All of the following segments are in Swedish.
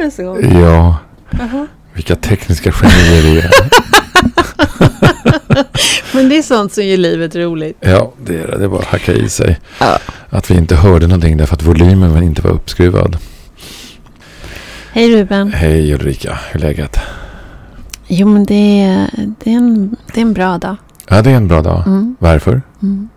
en sång? Ja, Jaha. vilka tekniska genier vi är. Men det är sånt som gör livet roligt. Ja, det är det. Det är bara att hacka i sig. Ja. Att vi inte hörde någonting därför att volymen inte var uppskruvad. Hej Ruben. Hej Ulrika, hur är läget? Jo men det är, det är, en, det är en bra dag. Ja, det är en bra dag. Mm. Varför? Mm.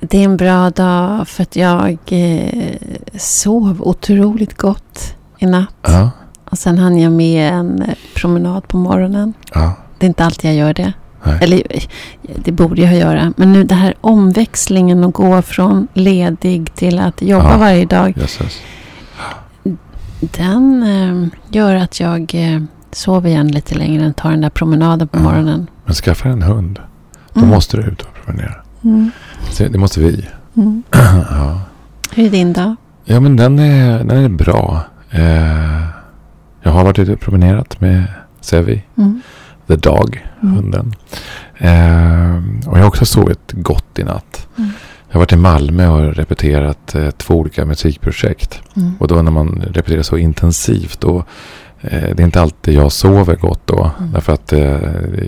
Det är en bra dag för att jag eh, sov otroligt gott i natt. Ja, Och sen hann jag med en eh, promenad på morgonen. ja, Det är inte alltid jag gör det. Nej. Eller det borde jag göra. Men nu den här omväxlingen att gå från ledig till att jobba Ja. varje dag. jösses. Den eh, gör att jag eh, sover igen lite längre än tar den där promenaden på Ja. morgonen. Men skaffa en hund. Då Mm. måste du ut och promenera. Mm. Det måste vi. Mm. Ja, Hur är din dag? ja men den är, den är bra. Eh, jag har varit ute och promenerat med Sevi, Mm. the dog, Mm. hunden. Eh, och jag har också sovit gott i natt. Mm. Jag har varit i Malmö och repeterat eh, två olika musikprojekt. Mm. Och då när man repeterar så intensivt då eh, det är inte alltid jag sover gott då. Mm. Därför att eh,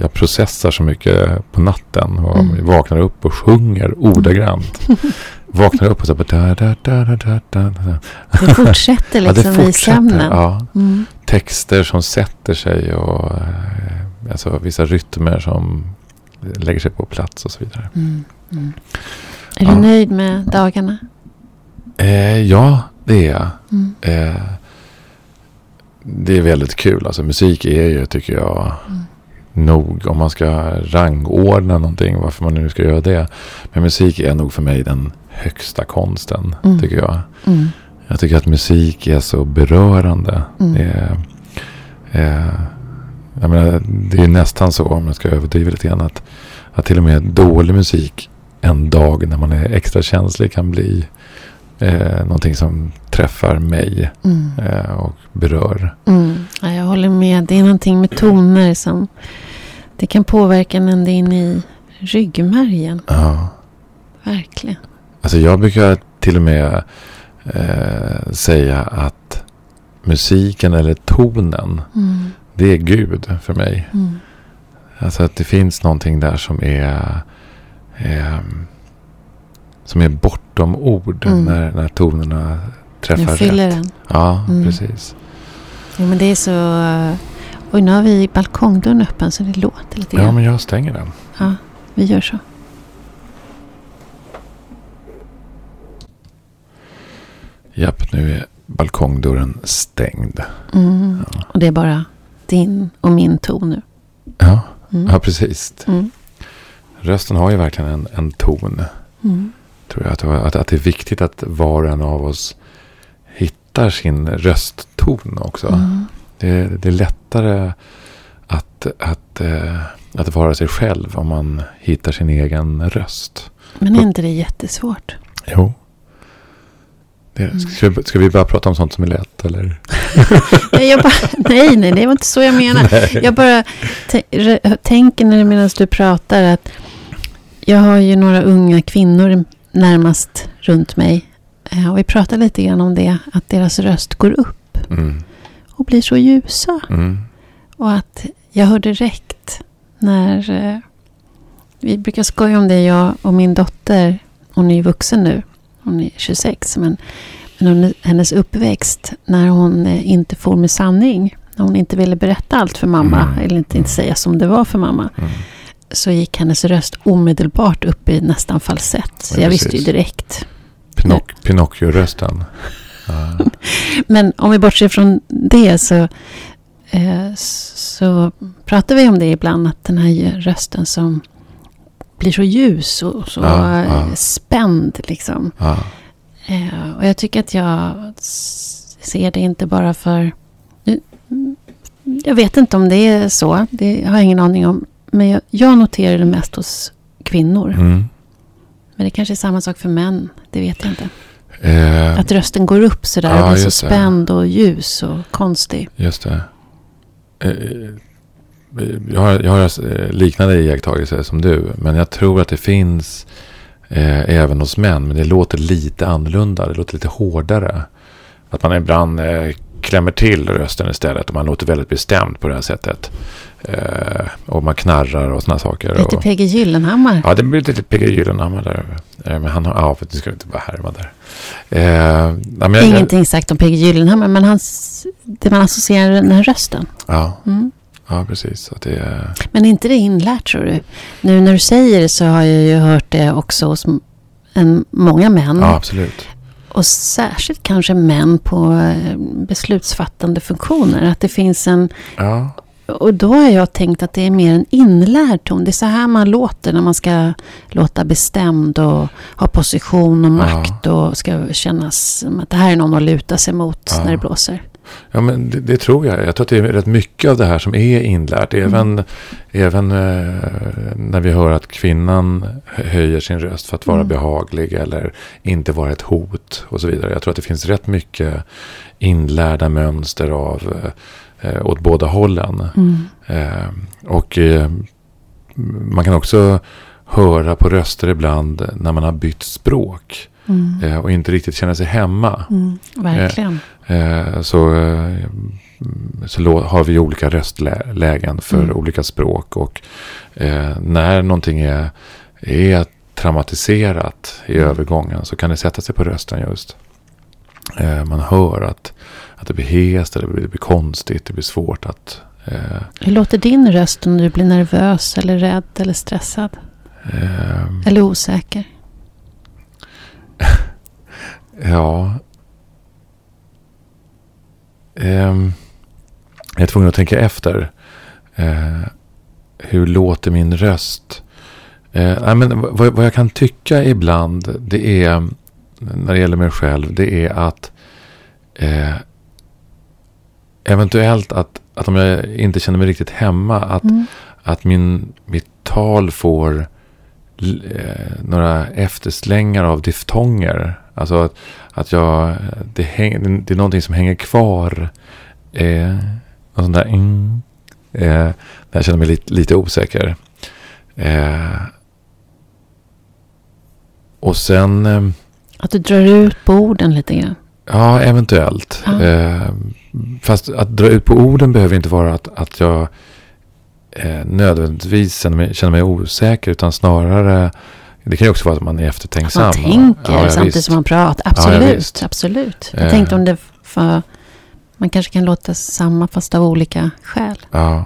jag processar så mycket på natten. Och Mm. vaknar upp och sjunger ordagrant. vaknar upp och så bara... Da, da, da, da, da, da, da. Det fortsätter Ja, liksom det i fortsätter. sömnen. Ja, Mm. texter som sätter sig och eh, alltså, vissa rytmer som lägger sig på plats och så vidare. Mm. Mm. Är Ja. du nöjd med dagarna? Eh, ja, det är jag. Mm. Eh, det är väldigt kul. Alltså musik är ju, tycker jag, Mm. nog om man ska rangordna någonting, varför man nu ska göra det. Men musik är nog för mig den högsta konsten, Mm. tycker jag. Mm. Jag tycker att musik är så berörande. Mm. Det, är, eh, jag menar, det är nästan så, om jag ska överdriva lite grann, att, att till och med dålig musik en dag när man är extra känslig kan bli eh, någonting som träffar mig Mm. eh, och berör. Mm. Ja, jag håller med. Det är någonting med toner som det kan påverka en ända in i ryggmärgen. Ja. Verkligen. Alltså jag brukar till och med eh, säga att musiken eller tonen, Mm. det är Gud för mig. Mm. Alltså att det finns någonting där som är ehm, som är bortom ord Mm. när, när tonerna träffar Jag fyller rätt. den. Ja, Mm. precis. Ja, men det är så... Oj, nu har vi balkongdörren öppen så det låter lite Ja, grann. men jag stänger den. Ja, vi gör så. Japp, nu är balkongdörren stängd. Mm. Ja, Och det är bara din och min ton nu. ja, Mm. ja precis. Mm. Rösten har ju verkligen en, en ton. Mm. Tror jag. Att, att, att det är viktigt att var och en av oss hittar sin röstton också. Mm. Det, det är lättare att, att, eh, att vara sig själv om man hittar sin egen röst. Men är inte det jättesvårt? Jo. Det, Mm. ska, vi- ska vi bara prata om sånt som är lätt eller? Nej, bara, nej, nej, det var inte så jag menade. Jag bara tänker när medan du pratar att jag har ju några unga kvinnor närmast runt mig. Eh, Och vi pratar lite grann om det, att deras röst går upp Mm. och blir så ljusa. Mm. Och att jag hör direkt när... Eh, vi brukar skoja om det, jag och min dotter. Hon är ju vuxen nu. Hon är 26. Men, men hon, hennes uppväxt när hon eh, inte får med sanning. När hon inte ville berätta allt för mamma. Mm. Eller inte, inte säga som det var för mamma. Mm. Så gick hennes röst omedelbart upp i nästan falsett. Så Ja, jag visste ju direkt. Pinoc- Pinocchio-rösten. Ja. Men om vi bortser från det så, eh, så pratar vi om det ibland. Att den här rösten som blir så ljus och så Ja, eh, ja. spänd. Liksom. Ja. Eh, och jag tycker att jag ser det inte bara för... Jag vet inte om det är så. Det har jag ingen aning om. Men jag, jag noterar det mest hos kvinnor. Mm. Men det kanske är samma sak för män. Det vet jag inte. Eh, Att rösten går upp sådär Ja, och blir så just det. spänd och ljus och konstig. Just det. Eh, Jag har, jag har eh, liknande iakttagelser som du. Men jag tror att det finns eh, även hos män. Men det låter lite annorlunda. Det låter lite hårdare. att man ibland eh, klämmer till rösten istället och man låter väldigt bestämt på det här sättet. Eh, och man knarrar och sådana saker. Lite och, PG Gyllenhammar. Ja, det blir lite PG Gyllenhammar där. Eh, men han har, ja, för det ska inte bara härma där. Eh, ja, men jag- Ingenting sagt om PG Gyllenhammar, men hans, det man associerar den här rösten. Ja, Mm. Ja precis. Att det, är- Men är inte det inlärt tror du? Nu när du säger det så har jag ju hört det också hos en, många män. ja, absolut. Och särskilt kanske män på eh, beslutsfattande funktioner. Att det finns en... Ja, Och då har jag tänkt att det är mer en inlärd ton. Det är så här man låter när man ska låta bestämd och ha position och Ja. makt. Och ska kännas som att det här är någon att luta sig mot Ja. när det blåser. Ja men det, det tror jag. Jag tror att det är rätt mycket av det här som är inlärt. Även, även eh, när vi hör att kvinnan höjer sin röst för att vara Mm. behaglig eller inte vara ett hot och så vidare. Jag tror att det finns rätt mycket inlärda mönster av eh, åt båda hållen. Mm. Eh, och eh, man kan också höra på röster ibland när man har bytt språk Mm. eh, och inte riktigt känner sig hemma. Mm. Verkligen. Eh, så eh, så har vi olika röstlägen för Mm. olika språk. Och eh, när någonting är, är traumatiserat i Mm. övergången så kan det sätta sig på rösten just. Eh, man hör att, att det blir hest, eller det blir, det blir konstigt, det blir svårt att... Eh, Hur låter din röst om du blir nervös eller rädd eller stressad? eh, Eller osäker? Ja. Ehm, jag är tvungen att tänka efter. Eh, hur låter min röst? Nej, men vad, vad jag kan tycka ibland, det är, när det gäller mig själv, det är att eh, eventuellt att, att om jag inte känner mig riktigt hemma, att Mm. att min, mitt tal får några efterslängar av diftonger. Alltså att, att jag, det, häng, det är någonting som hänger kvar. Eh, något sånt där mm, eh, jag känner mig lite, lite osäker. Eh, och sen, eh, Att du drar ut på orden lite grann. ja eventuellt. Ja. Eh, fast att dra ut på orden behöver inte vara att, att jag eh, nödvändigtvis känner mig, osäker. Utan snarare, det kan ju också vara att man är Att eftertänksam. man tänker Ja, ja, samtidigt visst. som man pratar. Ja, Absolut. visst. absolut. Jag Eh. tänkte om det för... Man kanske kan låta samma fast av olika skäl. Ja.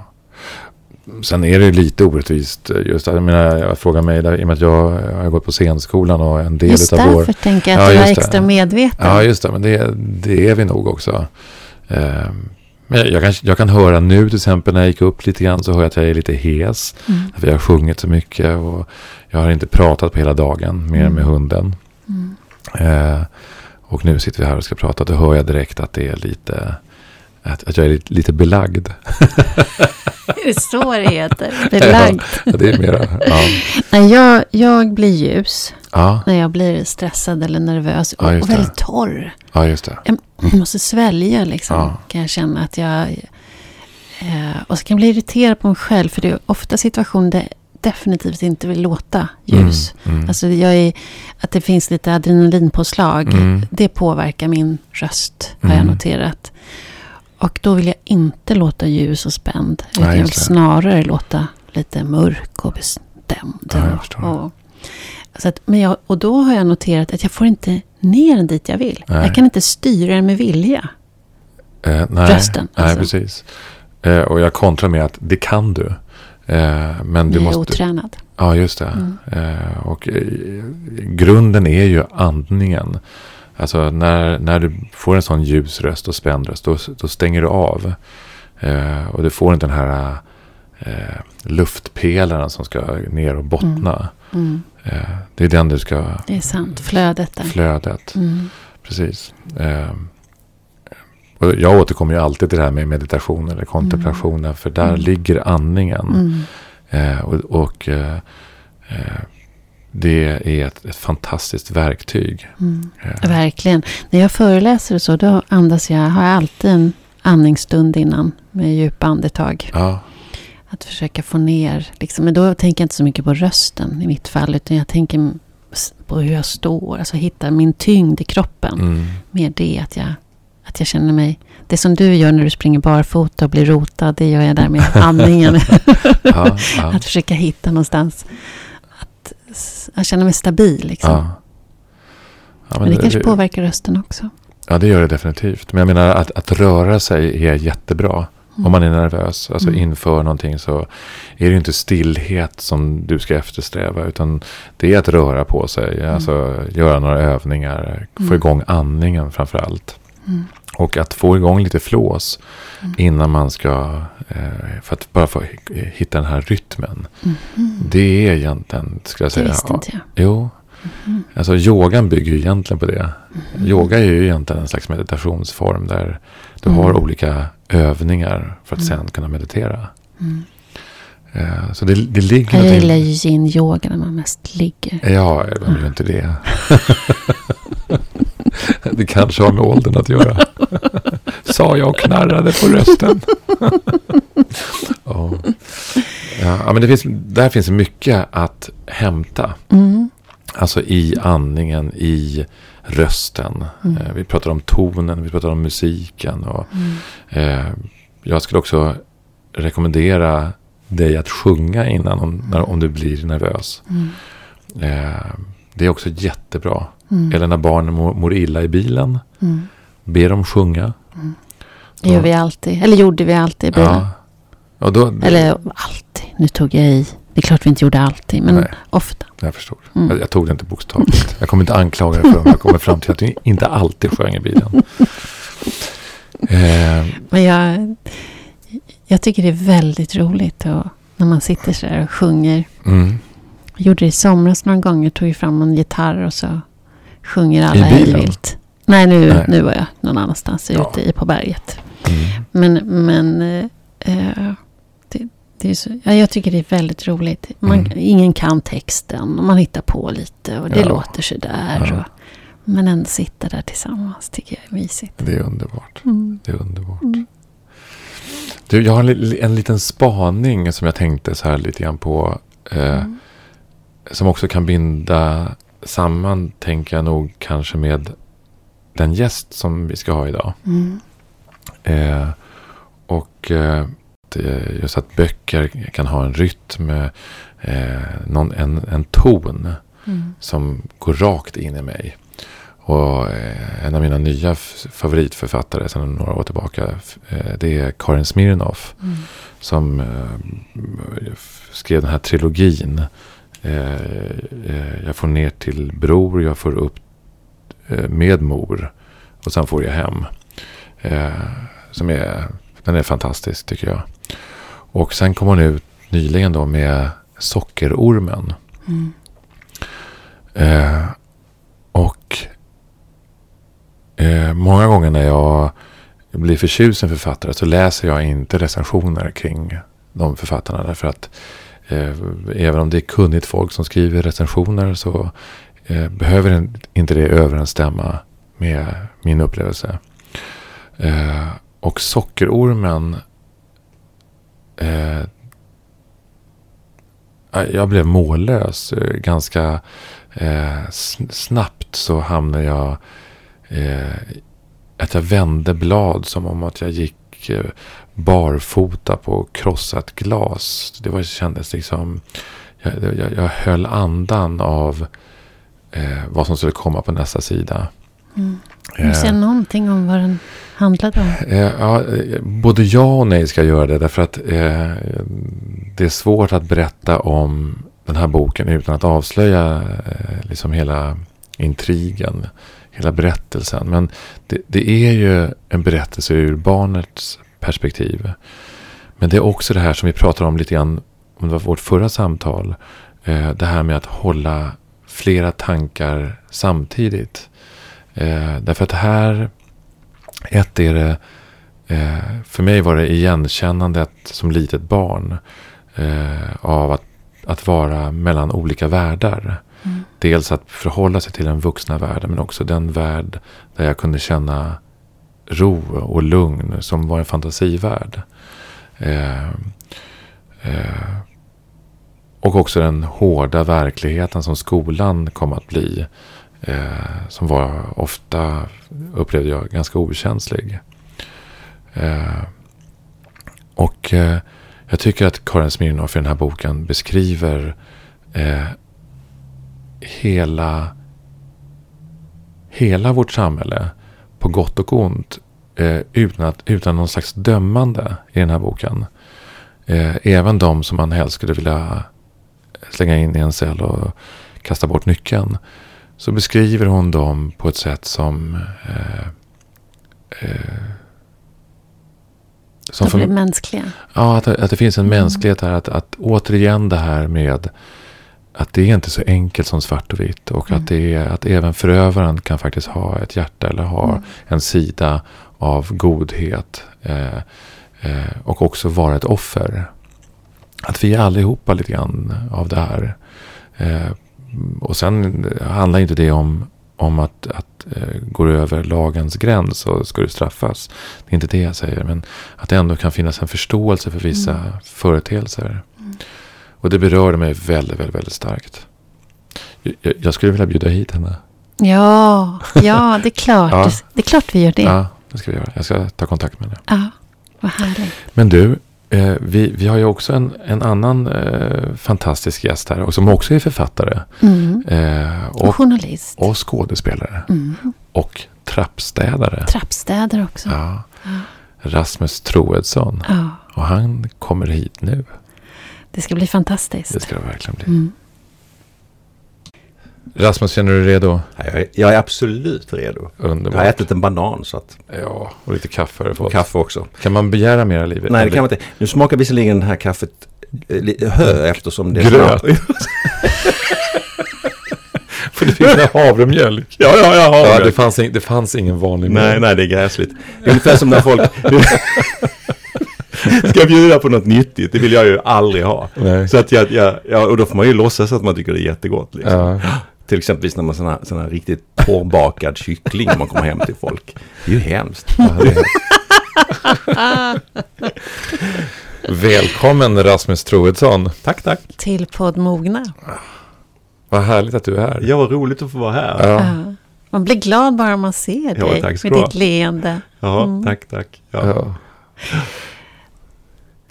Sen är det ju lite orättvist. Just, jag menar, jag frågar mig, där, i och med att jag har gått på scenskolan och en del Just av därför vår... tänker jag Ja, att du är just extra medveten. Ja, just det. Men det, det är vi nog också. Ehm, men jag, kan, jag kan höra nu till exempel när jag gick upp lite grann så hör jag att jag är lite hes. Mm. För jag har sjungit så mycket och jag har inte pratat på hela dagen mer Mm. med hunden. Mm. Eh, och nu sitter vi här och ska prata. Då hör jag direkt att det är lite... Att, att jag är lite, lite belagd. Är det så det heter? Belagd. Ja, det är mera... Ja. Nej, jag, jag blir ljus Ja, när jag blir stressad eller nervös. Ja, och, väldigt torr. ja just det. Jag måste svälja liksom. Ja. Kan jag känna att jag... Eh, och så kan jag bli irriterad på mig själv. För det är ofta situationer där definitivt inte vill låta ljus. Mm, mm. Alltså jag är, att det finns lite adrenalinpåslag. Mm. Det påverkar min röst. Har jag Mm. noterat. Och då vill jag inte låta ljus och spänd. Utan Nej, jag vill snarare låta lite mörk och bestämd. Ja, och, så att, men jag, och då har jag noterat att jag får inte ner den dit jag vill. Nej. Jag kan inte styra den med vilja. Eh, nej, Rösten, Nej, alltså. precis. Eh, och jag kontrar med att det kan du. Eh, men du jag är måste... otränad. Ja, just det. Mm. Eh, och eh, grunden är ju andningen. Alltså när, när du får en sån ljus röst och spänd röst, då, då stänger du av. Eh, och du får inte den här eh, luftpelaren som ska ner och bottna. Mm. Eh, det är den du ska, Det är sant. Flödet där. flödet. Mm. Precis. Eh, och jag återkommer ju alltid till det här med meditation eller kontemplation. För där Mm. ligger andningen. Mm. Eh, och och eh, eh, det är ett, ett fantastiskt verktyg. Mm. Verkligen. När jag föreläser och så, då andas jag, har jag alltid en andningsstund innan med djupa andetag. ja, Att försöka få ner, liksom, men då tänker jag inte så mycket på rösten i mitt fall, utan jag tänker på hur jag står, alltså hitta min tyngd i kroppen. mm, Mer det att jag Att jag känner mig... Det som du gör när du springer barfota och blir rotad, det gör jag där med andningen. Ja, ja, Att försöka hitta någonstans. Att, att känna mig stabil liksom. ja. Ja, men det kanske påverkar rösten också. Ja, det gör det definitivt. Men jag menar att, att röra sig är jättebra. Mm. Om man är nervös, alltså Mm. inför någonting så är det inte stillhet som du ska eftersträva. Utan det är att röra på sig, alltså göra några övningar, få Mm. igång andningen framför allt. Mm. Och att få igång lite flås Mm. innan man ska, eh, för att bara få hitta den här rytmen. Det är egentligen, skulle jag Det säga. visste inte jag. Jo, Mhm. alltså yogan bygger ju egentligen på det. Mhm. Yoga är ju egentligen en slags meditationsform där du Mm. har olika övningar för att Mm. sen kunna meditera. Mm. Eh, Så det, det ligger Jag gillar ju yin-yoga när man mest ligger. Ja, vem gör inte det? det kanske har med åldern att göra. Sa jag och knarrade på rösten. ja. Ja, men det finns, där finns mycket att hämta. Mm. Alltså i andningen, i rösten. Mm. Eh, Vi pratar om tonen, vi pratar om musiken. Och, Mm. eh, jag skulle också rekommendera dig att sjunga innan om, när, om du blir nervös. Mm. Eh, det är också jättebra. Mm. Eller när barnen mår, mår illa i bilen. Mm. Be dem sjunga. Det gör vi alltid. Eller gjorde vi alltid i bilen. Ja. Då, Eller alltid. Nu tog jag i. Det är klart vi inte gjorde alltid. Men Nej. ofta. Jag förstår. Mm. Jag, jag tog det inte bokstavligt. Jag kommer inte anklaga dig för om jag kommer fram till att du inte alltid sjöng i bilen. Eh, Men jag, jag tycker det är väldigt roligt. Och när man sitter så här och sjunger. mm. Jag gjorde det i somras några gånger. Tog ju fram en gitarr och så sjunger alla hejvilt. Nej, nu, Nej. nu var jag någon annanstans Ja. ute i på berget. Mm. Men, men eh, eh, det, är så, ja, jag tycker det är väldigt roligt. Man, Mm. Ingen kan texten och man hittar på lite och det Ja. låter så där. Ja. Och, men ändå sitta där tillsammans tycker jag är mysigt. Det är underbart. Mm. Det är underbart. Mm. Du, jag har en, en liten spaning som jag tänkte så här lite grann på. Eh, Mm. Som också kan binda samman, tänker jag nog, kanske med den gäst som vi ska ha idag. Mm. Eh, och eh, det- just att böcker kan ha en rytm, eh, någon, en, en ton Mm. som går rakt in i mig. Och eh, en av mina nya favoritförfattare sedan några år tillbaka, eh, det är Karin Smirnoff. Mm. Som eh, skrev den här trilogin. Eh, eh, jag får ner till bror, jag får upp eh, med mor. Och sen får jag hem. Eh, som är, den är fantastisk tycker jag. Och sen kom hon ut nyligen då med Sockerormen. Mm. Eh, och eh, många gånger när jag blir förtjust i en författare så läser jag inte recensioner kring de författarna. Därför att eh, även om det är kunnigt folk som skriver recensioner så eh, behöver inte det överensstämma med min upplevelse. Och Sockerormen eh, jag blev mållös. Eh, ganska eh, snabbt så hamnade jag... Eh, att jag vände blad som om att jag gick eh, barfota på krossat glas. Det var, kändes liksom... Jag, jag, jag höll andan av eh, vad som skulle komma på nästa sida. Mm. Kan du säga någonting om vad den handlade om? Eh, ja, eh, både ja och nej ska jag göra det. Därför att eh, det är svårt att berätta om den här boken utan att avslöja eh, liksom hela intrigen. Hela berättelsen. Men det, det är ju en berättelse ur barnets perspektiv. Men det är också det här som vi pratade om lite grann om det var vårt förra samtal. Eh, det här med att hålla flera tankar samtidigt. Eh, därför att här ett är det, eh, för mig var det igenkännandet som litet barn eh, av att, att vara mellan olika världar. Mm. Dels att förhålla sig till den vuxna världen men också den värld där jag kunde känna ro och lugn som var en fantasivärld. Eh, eh, och också den hårda verkligheten som skolan kom att bli. Eh, som var ofta, upplevde jag, ganska okänslig. Eh, och eh, jag tycker att Karin Smirnoff i den här boken beskriver eh, hela, hela vårt samhälle på gott och ont eh, utan, att, utan någon slags dömande i den här boken. Eh, även de som man helst skulle vilja slänga in i en cell och kasta bort nyckeln. Så beskriver hon dem på ett sätt som... Eh, eh, som de blir för, mänskliga. Ja, att, att det finns en mm. mänsklighet här. Att, att återigen det här med att det är inte så enkelt som svart och vitt. Och mm. att, det är, att även förövaren kan faktiskt ha ett hjärta eller ha mm. en sida av godhet. Eh, eh, och också vara ett offer. Att vi är allihopa lite grann av det här. Eh, och sen handlar inte det om, om att, att eh, går över lagens gräns och ska du straffas. Det är inte det jag säger. Men att det ändå kan finnas en förståelse för vissa mm. företeelser. Mm. Och det berörde mig väldigt, väldigt, väldigt starkt. Jag, jag, skulle vilja bjuda hit henne. Ja, ja det är klart. ja. Det är klart vi gör det. Ja, det ska vi göra. Jag ska ta kontakt med henne. Ja, vad härligt. Men du, Eh, vi, vi har ju också en, en annan eh, fantastisk gäst här och som också är författare. Mm. Eh, och, och, journalist. Och skådespelare. Mm. Och trappstädare. Trappstädare också. Ja. ja. Rasmus Troedsson. Ja. Och han kommer hit nu. Det ska bli fantastiskt. Det ska det verkligen bli. Mm. Rasmus, känner du dig redo? Jag är, jag är absolut redo. Underbart. Jag har ätit en banan så att... Ja, och lite kaffe har fått. Kaffe också. Kan man begära mer i livet? Nej, det kan man inte. Nu smakar visserligen det här kaffet eh, hö eftersom det är Gröt. För det finns havremjölk. Ja, ja, ja. Havremjölk. Ja, det, fanns in, det fanns ingen vanlig mjölk. Nej, nej, det är gräsligt. Det är ungefär som när folk... ska bjuda på något nyttigt. Det vill jag ju aldrig ha. Nej. Så att jag, jag, ja, och då får man ju låtsas att man tycker det är jättegott. Liksom. Ja. Till exempel när man sån såna riktigt torrbakad kyckling man kommer hem till folk. Det är ju hemskt. Välkommen Rasmus Troedsson. Tack, tack. Till podd Mogna. Vad härligt att du är här. Ja, vad roligt att få vara här. Ja. Ja. Man blir glad bara man ser dig ja, med ditt leende. Ja, mm. tack, tack. Ja.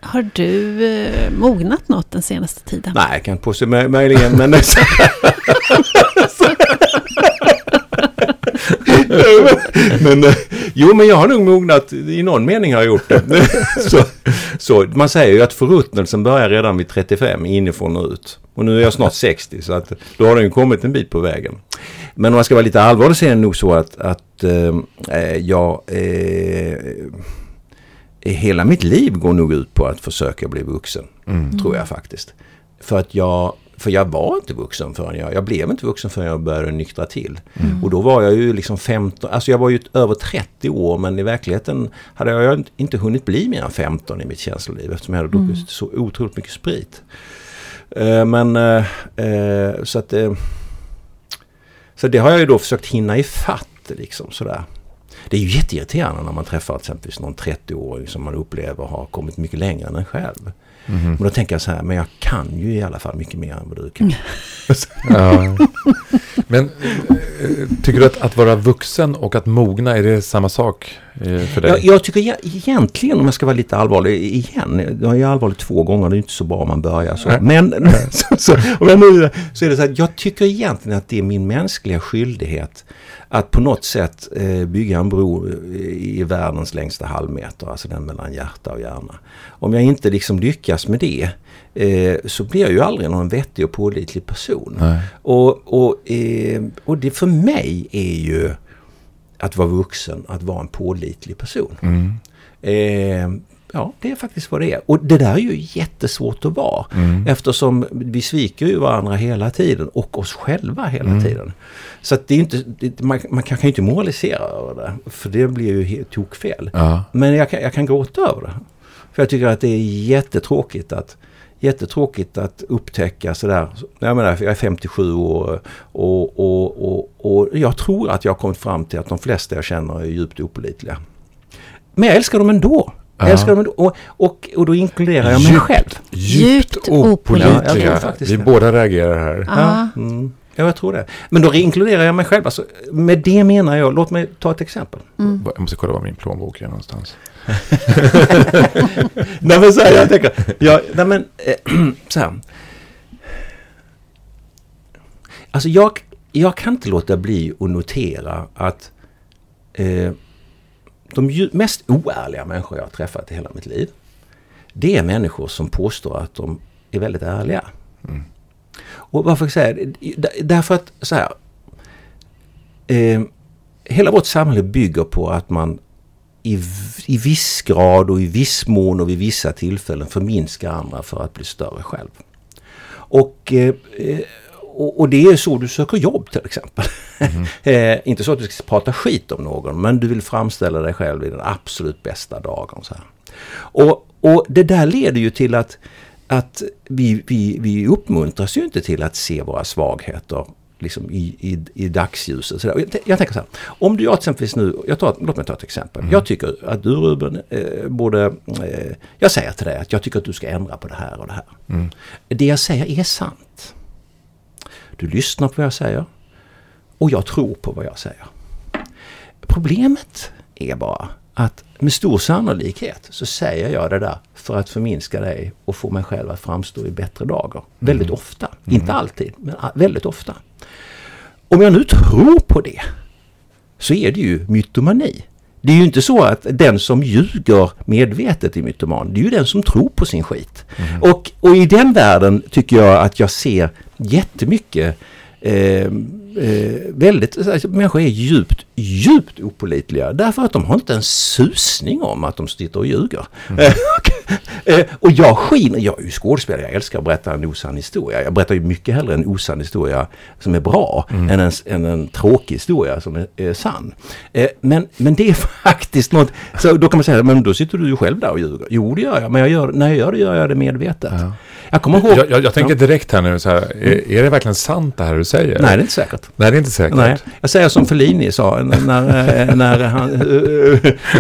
Har du eh, mognat något den senaste tiden? Nej, jag kan inte påstå möjligen, men... men, eh, jo, men jag har nog mognat. I någon mening har jag gjort det. så, så, man säger ju att förruttnelsen börjar redan vid 35, inifrån och ut. Och nu är jag snart 60, så att då har den ju kommit en bit på vägen. Men om man ska vara lite allvarlig så är det nog så att, att eh, jag... Eh, hela mitt liv går nog ut på att försöka bli vuxen. Mm. Tror jag faktiskt. För att jag, för jag var inte vuxen förrän jag, jag blev inte vuxen förrän jag började nyktra till. Mm. Och då var jag ju liksom 15, alltså jag var ju över 30 år men i verkligheten hade jag inte hunnit bli mer än 15 i mitt känsloliv eftersom jag hade druckit mm. så otroligt mycket sprit. Uh, men uh, uh, så att så det har jag ju då försökt hinna ifatt liksom sådär. Det är ju jätteirriterande när man träffar exempelvis någon 30-åring som man upplever har kommit mycket längre än en själv. Mm. Men då tänker jag så här, men jag kan ju i alla fall mycket mer än vad du kan. ja. Men eh, tycker du att, att vara vuxen och att mogna, är det samma sak eh, för dig? Jag, jag tycker egentligen, om jag ska vara lite allvarlig igen, jag är allvarlig två gånger, det är inte så bra om man börjar så. Men så, så, om jag nu, så är det så här, jag tycker egentligen att det är min mänskliga skyldighet att på något sätt eh, bygga en bro i världens längsta halvmeter, alltså den mellan hjärta och hjärna. Om jag inte liksom lyckas med det eh, så blir jag ju aldrig någon vettig och pålitlig person. Och, och, eh, och det för mig är ju att vara vuxen, att vara en pålitlig person. Mm. Ja, det är faktiskt vad det är. Och det där är ju jättesvårt att vara. Mm. Eftersom vi sviker ju varandra hela tiden och oss själva hela mm. tiden. Så att det är inte, det, man, man kan ju inte moralisera över det. För det blir ju helt tokfel. Ja. Men jag kan, jag kan gråta över det. För jag tycker att det är jättetråkigt att jättetråkigt att upptäcka sådär. Jag menar, jag är 57 år och, och, och, och jag tror att jag har kommit fram till att de flesta jag känner är djupt opålitliga. Men jag älskar dem ändå. Jag älskar dem och, och, och då inkluderar jag mig djupt, själv. Djupt opålitliga. Ja, vi båda reagerar här. Ja. Mm. Ja, jag tror det. Men då inkluderar jag mig själv. Alltså, med det menar jag, låt mig ta ett exempel. Mm. Jag måste kolla var min plånbok är någonstans. nej men så här, jag tänker, jag, nej men eh, så här. Alltså jag, jag kan inte låta bli att notera att eh, de mest oärliga människor jag har träffat i hela mitt liv. Det är människor som påstår att de är väldigt ärliga. Mm. Och varför säger jag det? Därför att så här. Eh, hela vårt samhälle bygger på att man i, i viss grad och i viss mån och vid vissa tillfällen förminskar andra för att bli större själv. Och, eh, och, och, det är så du söker jobb till exempel. Mm. eh, inte så att du ska prata skit om någon men du vill framställa dig själv i den absolut bästa dagen. Så här. Och, och det där leder ju till att, att vi, vi, vi uppmuntras ju inte till att se våra svagheter liksom i, i, i dagsljuset. Så jag, jag, tänker så här, om du jag exempelvis nu, jag tar, låt mig ta ett exempel. Mm. Jag tycker att du Ruben eh, borde, eh, jag säger till dig att jag tycker att du ska ändra på det här och det här. Mm. Det jag säger är sant. Du lyssnar på vad jag säger och jag tror på vad jag säger. Problemet är bara att med stor sannolikhet så säger jag det där för att förminska dig och få mig själv att framstå i bättre dagar. Mm. Väldigt ofta. Mm. Inte alltid, men väldigt ofta. Om jag nu tror på det så är det ju mytomani. Det är ju inte så att den som ljuger medvetet är mytoman. Det är ju den som tror på sin skit. Mm. Och, och i den världen tycker jag att jag ser jättemycket eh, eh, väldigt, alltså, människor är djupt, djupt opolitliga därför att de har inte en susning om att de sitter och ljuger. Mm. eh, och jag skiner, jag är ju skådespelare, jag älskar att berätta en osann historia. Jag berättar ju mycket hellre en osann historia som är bra mm. än, en, än en tråkig historia som är, är sann. Eh, men, men det är faktiskt något, så då kan man säga, men då sitter du ju själv där och ljuger. Jo det gör jag, men jag gör, när jag gör det gör jag det medvetet. Ja. Jag kommer ihåg... Jag, jag, jag tänker direkt här nu så här, är, är, det verkligen sant det här du säger? Nej, det är inte säkert. Nej, det är inte säkert. Nej. Jag säger som Fellini sa när, eh, när, han,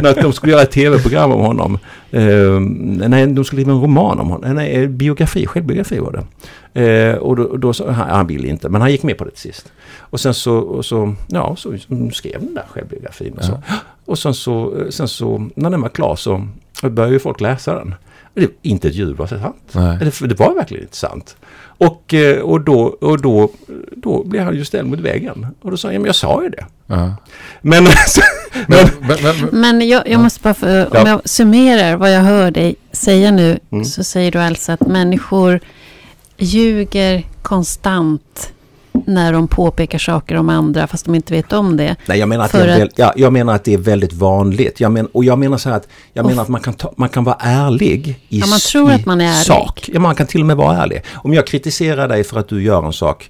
när de skulle göra ett tv-program om honom. Uh, nej, de skulle skriva en roman om honom. Nej, biografi, självbiografi var det. Uh, och då, då sa han, han ville inte, men han gick med på det till sist. Och sen så, och så, ja, så skrev den där självbiografin och så. Ja. Och sen så, sen så, när den var klar så började ju folk läsa den. Det, inte ett ljud var sant. Det, det var verkligen inte sant. Och, eh, och, då, och då, då blev han ju ställd mot väggen. Och då sa han, ja men jag sa ju det. Ja. Men, men, men, men, men jag, jag måste bara, för, om ja. jag summerar vad jag hör dig säga nu, mm. så säger du alltså att människor ljuger konstant när de påpekar saker om andra fast de inte vet om det. Nej, jag menar att, det, är, att... Ja, jag menar att det är väldigt vanligt. Jag men, och jag menar så här att, jag menar att man kan, ta, man kan vara ärlig i, ja, man tror att man är ärlig. sak. Ja, man kan till och med vara ärlig. Om jag kritiserar dig för att du gör en sak,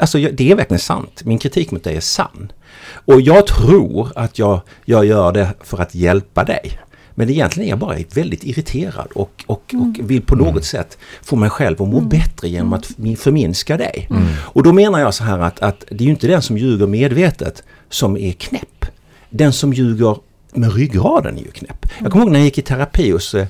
alltså det är verkligen sant. Min kritik mot dig är sann. Och jag tror att jag, jag gör det för att hjälpa dig. Men egentligen är jag bara väldigt irriterad och, och, mm. och vill på något mm. sätt få mig själv att må mm. bättre genom att förminska dig. Mm. Och då menar jag så här att, att det är ju inte den som ljuger medvetet som är knäpp. Den som ljuger med ryggraden är ju knäpp. Jag kommer ihåg när jag gick i terapi hos eh,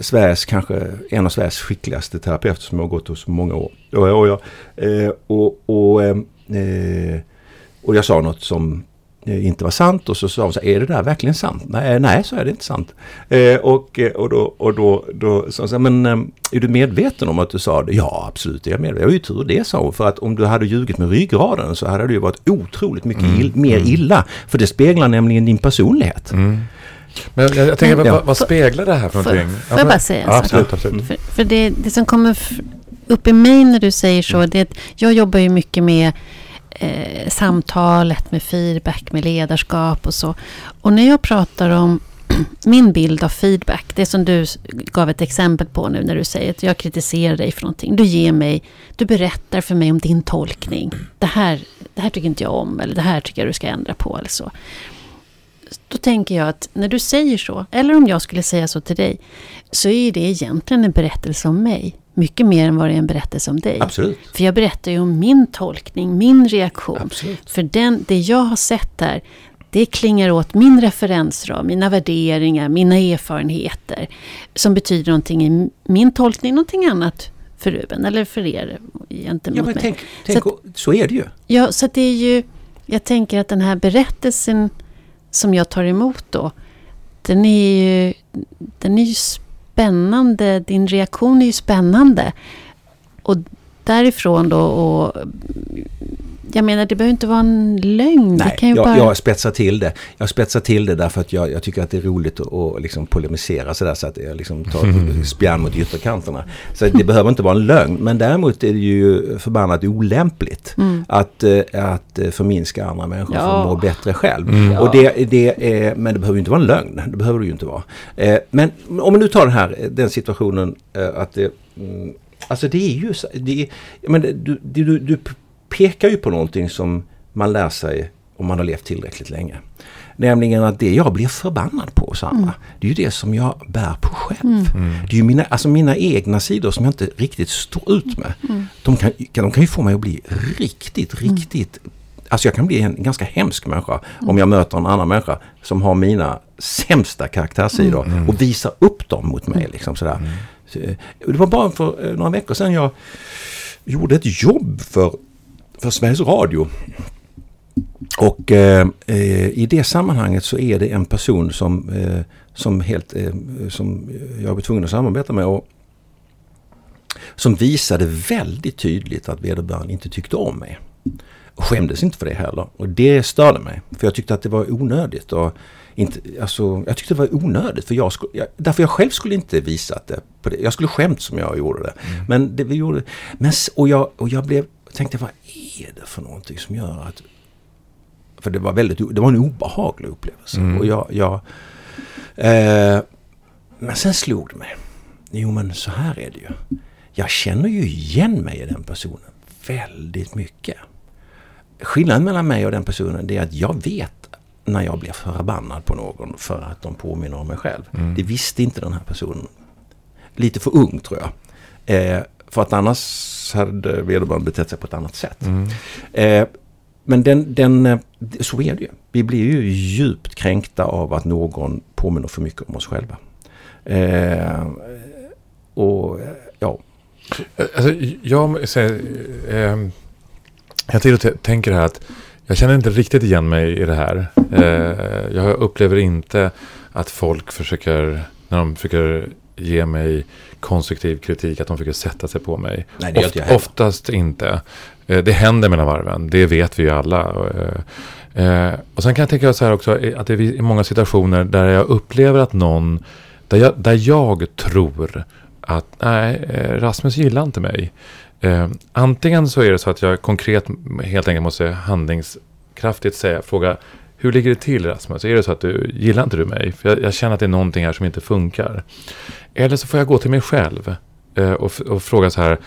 Sveriges kanske en av Sveriges skickligaste terapeuter som jag har gått hos många år. Och, och, jag, eh, och, och, eh, eh, och jag sa något som inte var sant och så sa hon så är det där verkligen sant? Nej, nej så är det inte sant. Eh, och, eh, och då, och då, då sa hon så men eh, är du medveten om att du sa det? Ja, absolut är jag medveten. Jag är ju tur det, sa hon. För att om du hade ljugit med ryggraden så hade det ju varit otroligt mycket mm. ill, mer mm. illa. För det speglar nämligen din personlighet. Mm. Men jag, jag tänker, vad, vad, speglar det här för någonting? Får jag bara säga en sak? Absolut, absolut. För, för det, det som kommer upp i mig när du säger så, det är att jag jobbar ju mycket med eh, samtalet med feedback, med ledarskap och så. Och när jag pratar om min bild av feedback, det som du gav ett exempel på nu när du säger att jag kritiserar dig för någonting. Du ger mig, du berättar för mig om din tolkning. Det här, det här tycker inte jag om eller det här tycker jag du ska ändra på eller så. Då tänker jag att när du säger så, eller om jag skulle säga så till dig, så är det egentligen en berättelse om mig. Mycket mer än vad det är en berättelse om dig. Absolut. För jag berättar ju om min tolkning, min reaktion. Absolut. För den, det jag har sett där, det klingar åt min referensram, mina värderingar, mina erfarenheter. Som betyder någonting i min tolkning, någonting annat för Ruben eller för er gentemot Ja, men mig. tänk, tänk så, så är det ju. Ja, så att det är ju... Jag tänker att den här berättelsen som jag tar emot då, den är ju, den är ju spännande spännande. Din reaktion är ju spännande. Och därifrån då och... Jag menar, det behöver inte vara en lögn. det Nej, kan ju jag, bara... jag spetsar till det. Jag spetsar till det därför att jag, jag tycker att det är roligt att, att liksom polemisera sådär så att jag liksom tar spjärn mot ytterkanterna. Så det behöver inte vara en lögn. Men däremot är det ju förbannat olämpligt Mm. att, eh, att eh, förminska andra människor för Ja. att må bättre själv. Mm. Och det, det är, men det behöver ju inte vara en lögn. Det behöver det ju inte vara. Eh, Men om vi nu tar den här den situationen att det, mm, Alltså det är ju så, det är, du, du, du, du pekar ju på någonting som man lär sig om man har levt tillräckligt länge. Nämligen att det jag blir förbannad på, Sandra, Mm. det är ju det som jag bär på själv. Det är ju mina, alltså mina egna sidor som jag inte riktigt står ut med. Mm. De, kan, de kan ju få mig att bli riktigt, riktigt Alltså jag kan bli en ganska hemsk människa om jag möter en annan människa som har mina sämsta karaktärssidor och visar upp dem mot mig. Liksom sådär. Så, eh, Det var bara för eh, några veckor sedan jag gjorde ett jobb för, för Sveriges Radio. Och eh, eh, i det sammanhanget så är det en person som, eh, som, helt, eh, som jag var tvungen att samarbeta med. Och, som visade väldigt tydligt att vederbörande inte tyckte om mig. Och skämdes inte för det heller. Och det störde mig. För jag tyckte att det var onödigt. Och inte, alltså, jag tyckte det var onödigt. För jag skulle, jag, därför jag själv skulle inte visat det. På det. Jag skulle skämt som jag gjorde det. Men det vi gjorde... Men, och, jag, och jag blev, tänkte, vad är det för någonting som gör att... För det var, väldigt, det var en obehaglig upplevelse. Mm. Och jag... jag eh, men sen slog det mig. Jo men så här är det ju. Jag känner ju igen mig i den personen väldigt mycket. Skillnaden mellan mig och den personen är att jag vet när jag blir förbannad på någon för att de påminner om mig själv. Mm. Det visste inte den här personen. Lite för ung tror jag. Eh, för att annars hade vederbörande betett sig på ett annat sätt. Mm. Eh, men den, den, eh, så är det ju. Vi blir ju djupt kränkta av att någon påminner för mycket om oss själva. Eh, och eh, ja, Alltså, jag, säger, eh, jag till och tänker här att jag känner inte riktigt igen mig i det här. Eh, jag upplever inte att folk försöker, när de försöker ge mig konstruktiv kritik, att de försöker sätta sig på mig. Nej, det heller. oftast inte. Eh, det händer mellan varven, det vet vi ju alla. Eh, eh, och sen kan jag tänka så här också, att det är i många situationer där jag upplever att någon, där jag, där jag tror att nej, Rasmus gillar inte mig. Antingen så är det så att jag konkret helt enkelt måste handlingskraftigt säga, fråga hur ligger det till Rasmus? Är det så att du gillar inte du mig? För jag, jag känner att det är någonting här som inte funkar. Eller så får jag gå till mig själv eh, och, och fråga så här,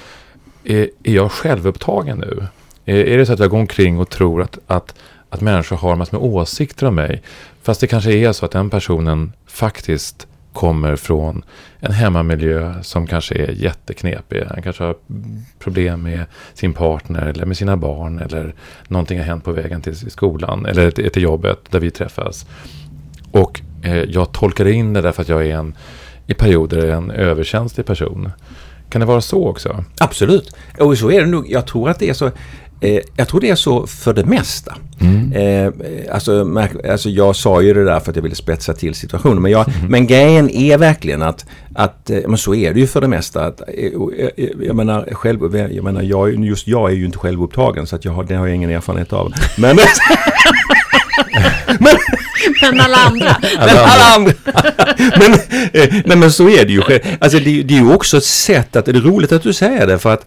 är, är jag självupptagen nu? Är, är det så att jag går omkring och tror att, att, att människor har massor med åsikter om mig? Fast det kanske är så att den personen faktiskt kommer från en hemmamiljö som kanske är jätteknepig. Han kanske har problem med sin partner eller med sina barn eller någonting har hänt på vägen till skolan eller till, till jobbet där vi träffas. Och eh, jag tolkar in det därför att jag är en, i perioder en överkänslig person. Kan det vara så också? Absolut. Och så är det nog. Jag tror att det är så. Eh, jag tror det är så för det mesta. Mm. Eh, alltså, alltså jag sa ju det där för att jag ville spetsa till situationen. Men, jag, men grejen är verkligen att, att eh, men så är det ju för det mesta. Att, jag menar, själv, jag menar jag, just jag är ju inte självupptagen så att jag har, det har jag ingen erfarenhet av. Men, Men alla andra. men alla andra. men, eh, nej men så är det ju. Alltså det, det är ju också ett sätt att, det är roligt att du säger det för att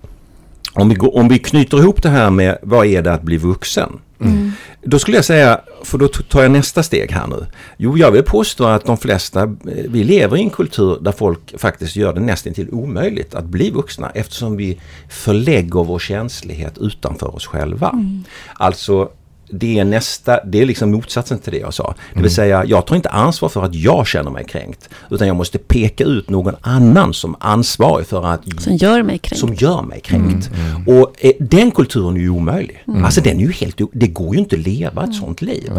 om vi, går, om vi knyter ihop det här med vad är det att bli vuxen? Mm. Då skulle jag säga, för då tar jag nästa steg här nu. Jo, jag vill påstå att de flesta, eh, vi lever i en kultur där folk faktiskt gör det nästan till omöjligt att bli vuxna eftersom vi förlägger vår känslighet utanför oss själva. Alltså, det är nästa, det är liksom motsatsen till det jag sa. Det vill säga, jag tar inte ansvar för att jag känner mig kränkt. Utan jag måste peka ut någon annan som ansvarig för att Som gör mig kränkt. som gör mig kränkt. Och eh, den kulturen är ju omöjlig. Alltså den är ju helt, det går ju inte att leva ett sånt liv.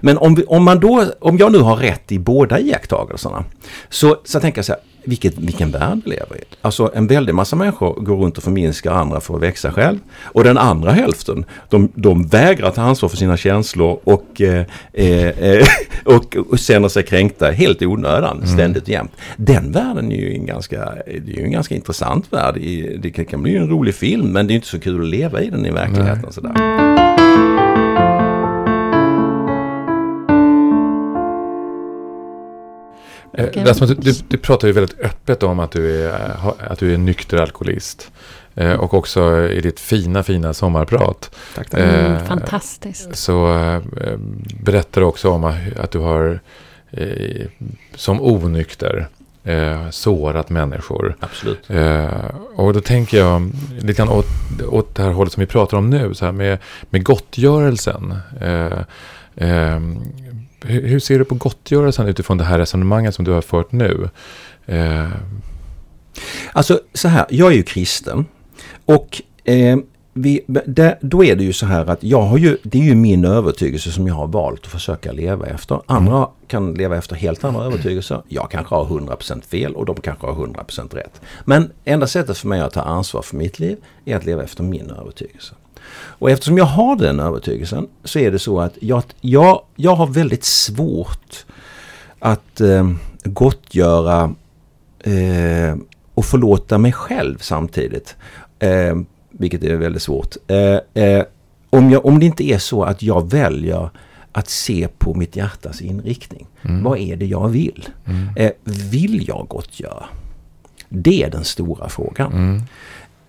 Men om, vi, om man då, om jag nu har rätt i båda iakttagelserna. Så, så tänker jag så här, vilket, vilken värld vi lever i. Alltså en väldig massa människor går runt och förminskar andra för att växa själv. Och den andra hälften, de, de vägrar ta ansvar för sina känslor och, eh, eh, och, och känner sig kränkta helt i onödan, mm. ständigt och jämt. Den världen är ju en ganska, det är en ganska intressant värld. Det kan bli en rolig film men det är inte så kul att leva i den i verkligheten. Sådär. Okay. Eh, du, du, du, pratar ju väldigt öppet om att du är, att du är nykter alkoholist. Eh, och också i ditt fina, fina sommarprat. Tack, tack. Mm, eh, fantastiskt. Så eh, berättar du också om att du har eh, som onykter eh, sårat människor. Absolut. Eh, och då tänker jag lite grann åt, åt det här hållet som vi pratar om nu. Så här med, med gottgörelsen. Hur, ser du på gottgörelsen utifrån det här resonemanget som du har fört nu? Eh... Alltså så här, jag är ju kristen. Och eh, vi, det, då är det ju så här att jag har ju, det är ju min övertygelse som jag har valt att försöka leva efter. Andra mm. kan leva efter helt andra övertygelser. Jag kanske har 100% fel och de kanske har 100% rätt. Men enda sättet för mig att ta ansvar för mitt liv är att leva efter min övertygelse. Och eftersom jag har den övertygelsen så är det så att jag, jag, jag har väldigt svårt att eh, gottgöra eh, och förlåta mig själv samtidigt. Eh, vilket är väldigt svårt. Eh, eh, om, jag, om det inte är så att jag väljer att se på mitt hjärtas inriktning. Mm. Vad är det jag vill? Mm. Eh, vill jag gottgöra? Det är den stora frågan. Mm.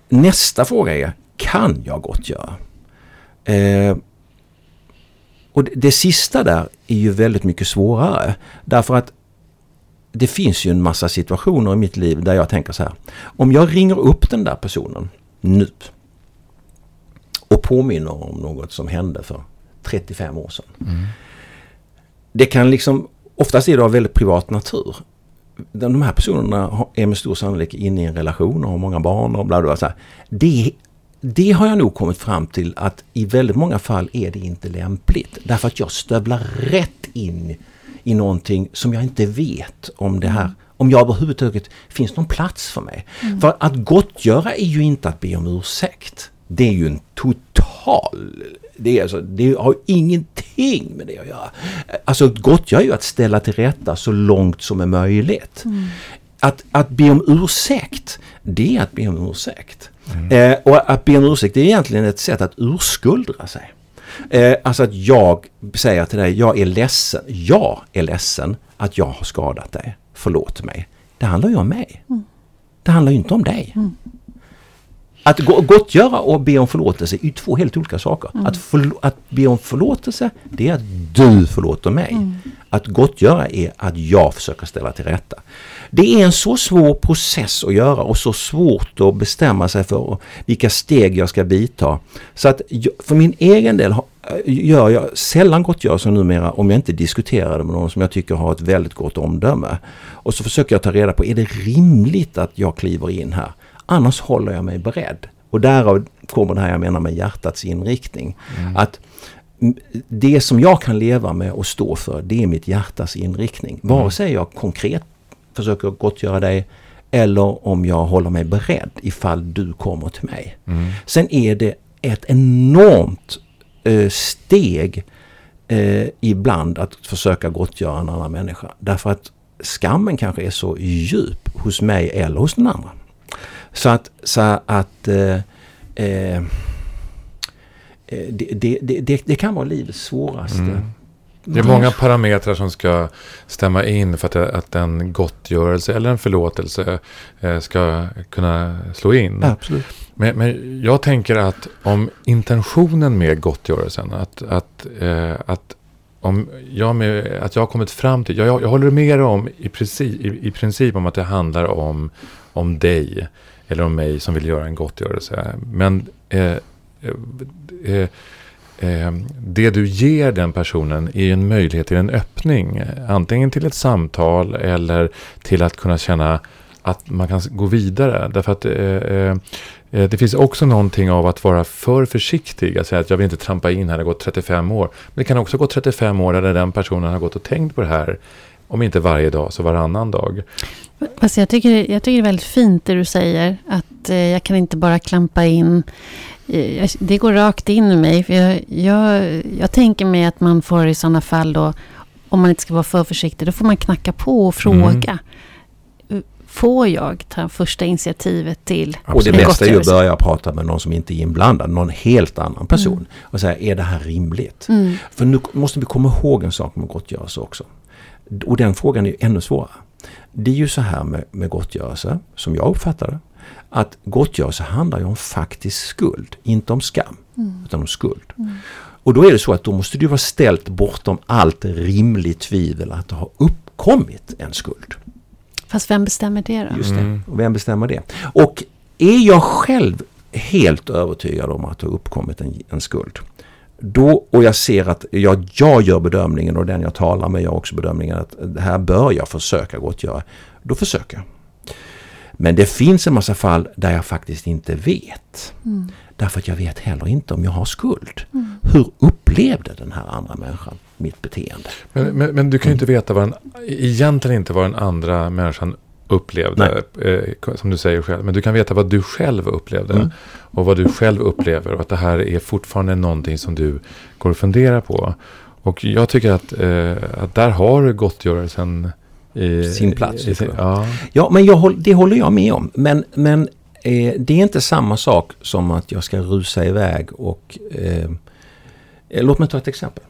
Nästa fråga är, kan jag gottgöra? Eh, och det, det sista där är ju väldigt mycket svårare. Därför att det finns ju en massa situationer i mitt liv där jag tänker så här. Om jag ringer upp den där personen nu och påminner om något som hände för 35 år sedan. Mm. Det kan liksom, oftast är det av väldigt privat natur. De här personerna är med stor sannolikhet inne i en relation och har många barn och bla bla. bla. Det det har jag nog kommit fram till att i väldigt många fall är det inte lämpligt. Därför att jag stövlar rätt in i någonting som jag inte vet om det här om jag överhuvudtaget finns någon plats för mig. Mm. För att gottgöra är ju inte att be om ursäkt. Det är ju en total... Det, är alltså, det har ingenting med det att göra. Alltså gottgöra är ju att ställa till rätta så långt som är möjligt. Mm. Att, att be om ursäkt, det är att be om ursäkt. Mm. Eh, och att be om ursäkt det är egentligen ett sätt att urskuldra sig. Eh, alltså att jag säger till dig, jag är ledsen. Jag är ledsen att jag har skadat dig. Förlåt mig. Det handlar ju om mig. Mm. Det handlar ju inte om dig. Mm. Att gottgöra och be om förlåtelse är ju två helt olika saker. Mm. Att, att be om förlåtelse, det är att du förlåter mig. Mm. Att gottgöra är att jag försöker ställa till rätta. Det är en så svår process att göra och så svårt att bestämma sig för vilka steg jag ska vidta. Så att för min egen del gör jag sällan gottgörelse numera om jag inte diskuterar det med någon som jag tycker har ett väldigt gott omdöme. Och så försöker jag ta reda på, är det rimligt att jag kliver in här? Annars håller jag mig beredd. Och därav kommer det här jag menar med hjärtats inriktning. Mm. Att det som jag kan leva med och stå för, det är mitt hjärtas inriktning. Mm. Vare sig jag konkret försöker gottgöra dig eller om jag håller mig beredd ifall du kommer till mig. Mm. Sen är det ett enormt eh, steg eh, ibland att försöka gottgöra en annan människa. Därför att skammen kanske är så djup hos mig eller hos någon annan. Så att, så att eh, eh det, det, det, det, kan vara livets svåraste mm. Det är många parametrar som ska stämma in för att, att en gottgörelse eller en förlåtelse eh, ska kunna slå in. Absolut. Men, men jag tänker att om intentionen med gottgörelsen, att, att, eh, att om jag, med, att jag har kommit fram till, jag, jag håller med om i princip, i, i princip om att det handlar om, om dig eller om mig som vill göra en gottgörelse. Men eh, eh, eh eh, Ehm, det du ger den personen är en möjlighet till en öppning. Antingen till ett samtal eller till att kunna känna att man kan gå vidare. Därför att eh, eh, eh det finns också någonting av att vara för försiktig. Att säga att jag vill inte trampa in här, det har gått 35 år. Men det kan också gå 35 år där den personen har gått och tänkt på det här Om inte varje dag så varannan dag. Fast alltså, jag, tycker, jag tycker det är väldigt fint det du säger. Att eh, jag kan inte bara klampa in. Eh, det går rakt in i mig. För jag, jag, jag tänker mig att man får i sådana fall då. Om man inte ska vara för försiktig. Då får man knacka på och fråga. Mm. Får jag ta första initiativet till Och det bästa är ju att börja prata med någon som inte är inblandad. Någon helt annan person. Mm. Och säga, är det här rimligt? Mm. För nu måste vi komma ihåg en sak med gottgörelse också. Och den frågan är ju ännu svårare. Det är ju så här med, med gottgörelse, som jag uppfattar det, att gottgörelse handlar ju om faktisk skuld, inte om skam, mm. utan om skuld. Mm. Och då är det så att då måste det vara ställt bortom allt rimligt tvivel att det har uppkommit en skuld. Fast vem bestämmer det då? Just det, mm. och vem bestämmer det? Och är jag själv helt övertygad om att det har uppkommit en, en skuld, då, och jag ser att jag, jag gör bedömningen och den jag talar med gör också bedömningen att det här bör jag försöka gottgöra. Då försöker jag. Men det finns en massa fall där jag faktiskt inte vet. Mm. Därför att jag vet heller inte om jag har skuld. Mm. Hur upplevde den här andra människan mitt beteende? Men, men, men du kan ju inte veta vad den, egentligen inte vad den andra människan upplevde, eh, som du säger själv. Men du kan veta vad du själv upplevde. Mm. Och vad du själv upplever. Och att det här är fortfarande någonting som du går och funderar på. Och jag tycker att, eh, att där har gottgörelsen sin plats. I sin, ja. ja, men jag, det håller jag med om. Men, men eh, det är inte samma sak som att jag ska rusa iväg och... Eh, låt mig ta ett exempel.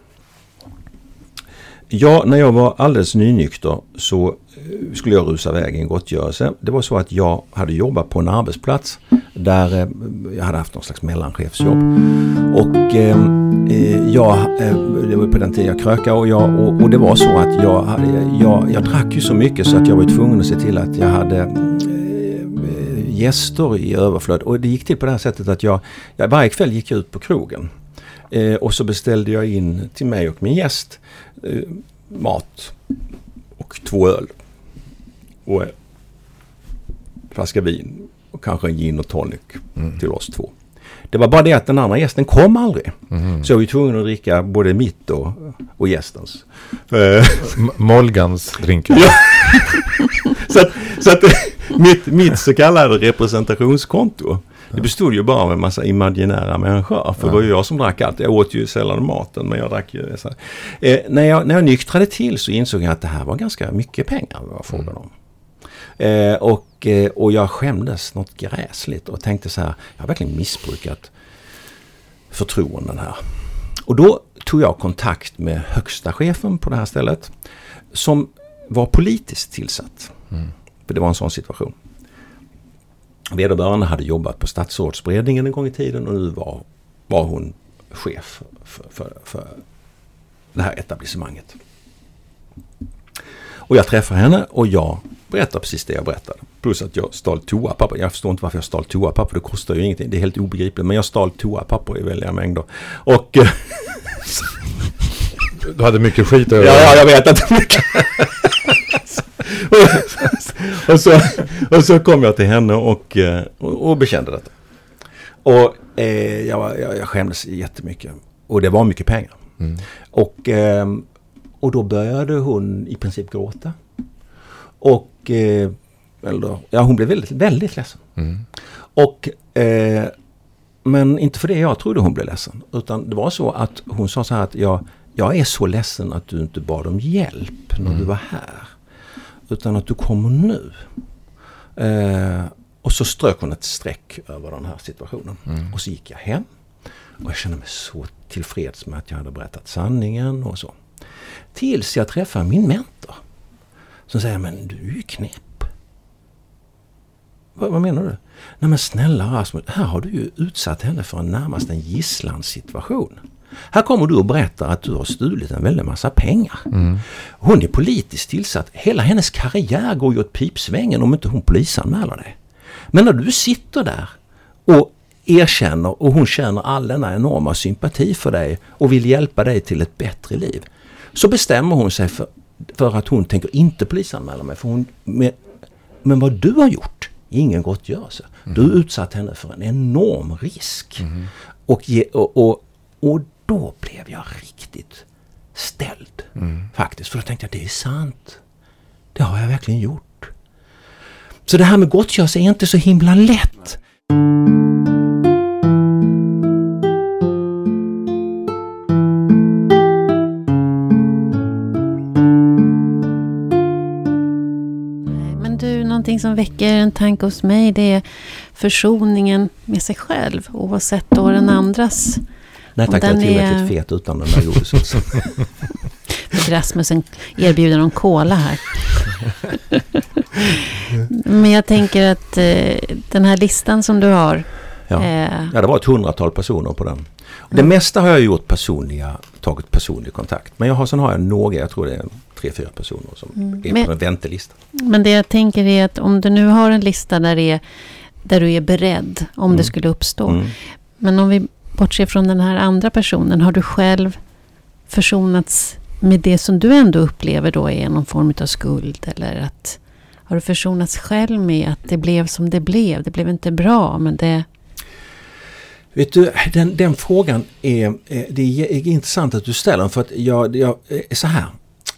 Ja, när jag var alldeles nynykter så eh, skulle jag rusa iväg i en gottgörelse. Det var så att jag hade jobbat på en arbetsplats där eh, jag hade haft någon slags mellanchefsjobb. Och ehm, eh, jag, eh, det var på den tiden jag krökade och, jag, och, och, det var så att jag, jag, jag drack ju så mycket så att jag var tvungen att se till att jag hade eh, gäster i överflöd. Och det gick till på det här sättet att jag, jag varje kväll gick jag ut på krogen. Eh, och så beställde jag in till mig och min gäst eh, mat och två öl. Och en flaska vin och kanske en gin och tonic mm. till oss två. Det var bara det att den andra gästen kom aldrig. Mm. Så jag var tvungen att dricka både mitt och, och gästens. Molgans drinkar. ja. så att, så att mitt, mitt så kallade representationskonto det bestod ju bara av en massa imaginära människor. För ja. det var ju jag som drack allt. Jag åt ju sällan maten men jag drack ju. Så. Eh, när, jag, när jag nyktrade till så insåg jag att det här var ganska mycket pengar det var frågan om. Eh, och, eh, och jag skämdes något gräsligt och tänkte så här. Jag har verkligen missbrukat förtroenden här. Och då tog jag kontakt med högsta chefen på det här stället. Som var politiskt tillsatt. Mm. För det var en sån situation. Vederbörande hade jobbat på statsrådsberedningen en gång i tiden och nu var, var hon chef för, för, för det här etablissemanget. Och jag träffar henne och jag berättar precis det jag berättade. Plus att jag stal toapapper. Jag förstår inte varför jag stal toapapper. Det kostar ju ingenting. Det är helt obegripligt. Men jag stal toapapper i väldiga mängder. Och... du hade mycket skit över Ja, ja jag vet inte mycket. och, så, och så kom jag till henne och, eh, och, och bekände detta. Och eh, jag, jag, jag skämdes jättemycket. Och det var mycket pengar. Mm. Och, eh, och då började hon i princip gråta. Och eh, eller, ja, hon blev väldigt, väldigt ledsen. Mm. Och, eh, men inte för det jag trodde hon blev ledsen. Utan det var så att hon sa så här att jag, jag är så ledsen att du inte bad om hjälp när mm. du var här. Utan att du kommer nu. Eh, och så strök hon ett streck över den här situationen. Mm. Och så gick jag hem. Och jag kände mig så tillfreds med att jag hade berättat sanningen och så. Tills jag träffade min mentor. Som säger, men du är ju knäpp. Vad, vad menar du? Nej men snälla Rasmus, här har du ju utsatt henne för en närmast en gisslansituation. Här kommer du och berättar att du har stulit en väldig massa pengar. Mm. Hon är politiskt tillsatt. Hela hennes karriär går ju åt pipsvängen om inte hon polisanmäler dig. Men när du sitter där och erkänner och hon känner all denna enorma sympati för dig och vill hjälpa dig till ett bättre liv. Så bestämmer hon sig för, för att hon tänker inte polisanmäla mig. För hon, med, men vad du har gjort är ingen gottgörelse. Mm. Du utsatt henne för en enorm risk. Mm. Och, ge, och, och, och då blev jag riktigt ställd. Mm. Faktiskt. För då tänkte jag, det är sant. Det har jag verkligen gjort. Så det här med gottgörelse är inte så himla lätt. Någonting som väcker en tanke hos mig det är försoningen med sig själv oavsett då den andras. Nej tack, jag är tillräckligt är- fet utan den där godisåsen. För Rasmus erbjuder någon cola här. Men jag tänker att eh, den här listan som du har. Ja. Eh, Ja, det var ett hundratal personer på den. Det mesta har jag gjort personliga, tagit personlig kontakt. Men jag har, sen har jag några, jag tror det är tre, fyra personer som Mm. är Men- på en väntelista. men det jag tänker är att om du nu har en lista där, är, där du är beredd om Mm. det skulle uppstå. Mm. Men om vi bortser från den här andra personen. Har du själv försonats med det som du ändå upplever då är någon form av skuld? Eller att har du försonats själv med att det blev som det blev? Det blev inte bra, men det... Vet du, den, den frågan är, eh, det är intressant att du ställer den för att jag, jag eh, så här.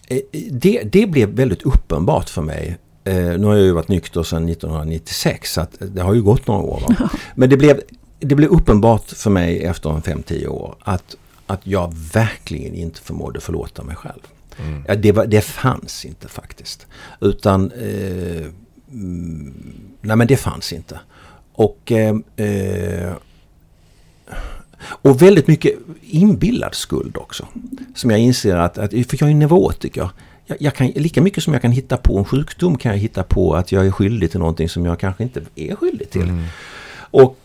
Eh, Det, det blev väldigt uppenbart för mig. Nu har jag ju varit nykter sedan 1996 så att det har ju gått några år. Va? Men det blev, det blev uppenbart för mig efter en 5-10 år att, att jag verkligen inte förmådde förlåta mig själv. Mm. Ja, det, var, det fanns inte faktiskt. Utan, eh, mm, nej men det fanns inte. Och, eh, eh, och väldigt mycket inbillad skuld också. Som jag inser att, att för jag är neurotiker. Jag, jag kan, lika mycket som jag kan hitta på en sjukdom kan jag hitta på att jag är skyldig till någonting som jag kanske inte är skyldig till. Mm. Och,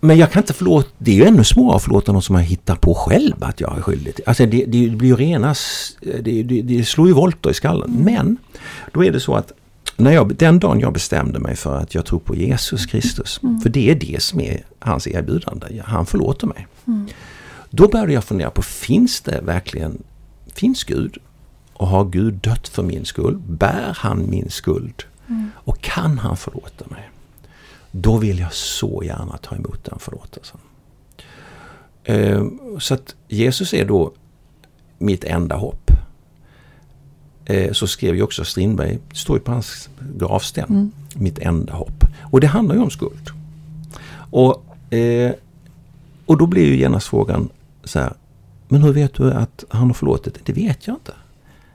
men jag kan inte förlåta, det är ju ännu svårare att förlåta någon som jag hittar på själv att jag är skyldig till. Alltså det, det blir ju rena, det, det, det slår ju volter i skallen. Men då är det så att när jag, den dagen jag bestämde mig för att jag tror på Jesus Kristus, för det är det som är hans erbjudande, han förlåter mig. Då började jag fundera på, finns det verkligen, finns Gud? Och har Gud dött för min skull? Bär han min skuld? Och kan han förlåta mig? Då vill jag så gärna ta emot den förlåtelsen. Eh, Så att Jesus är då mitt enda hopp. Eh, Så skrev ju också Strindberg, det står ju på hans gravsten, Mm. mitt enda hopp. Och det handlar ju om skuld. Och, eh, och då blir ju genast frågan så här, men hur vet du att han har förlåtit? Det vet jag inte.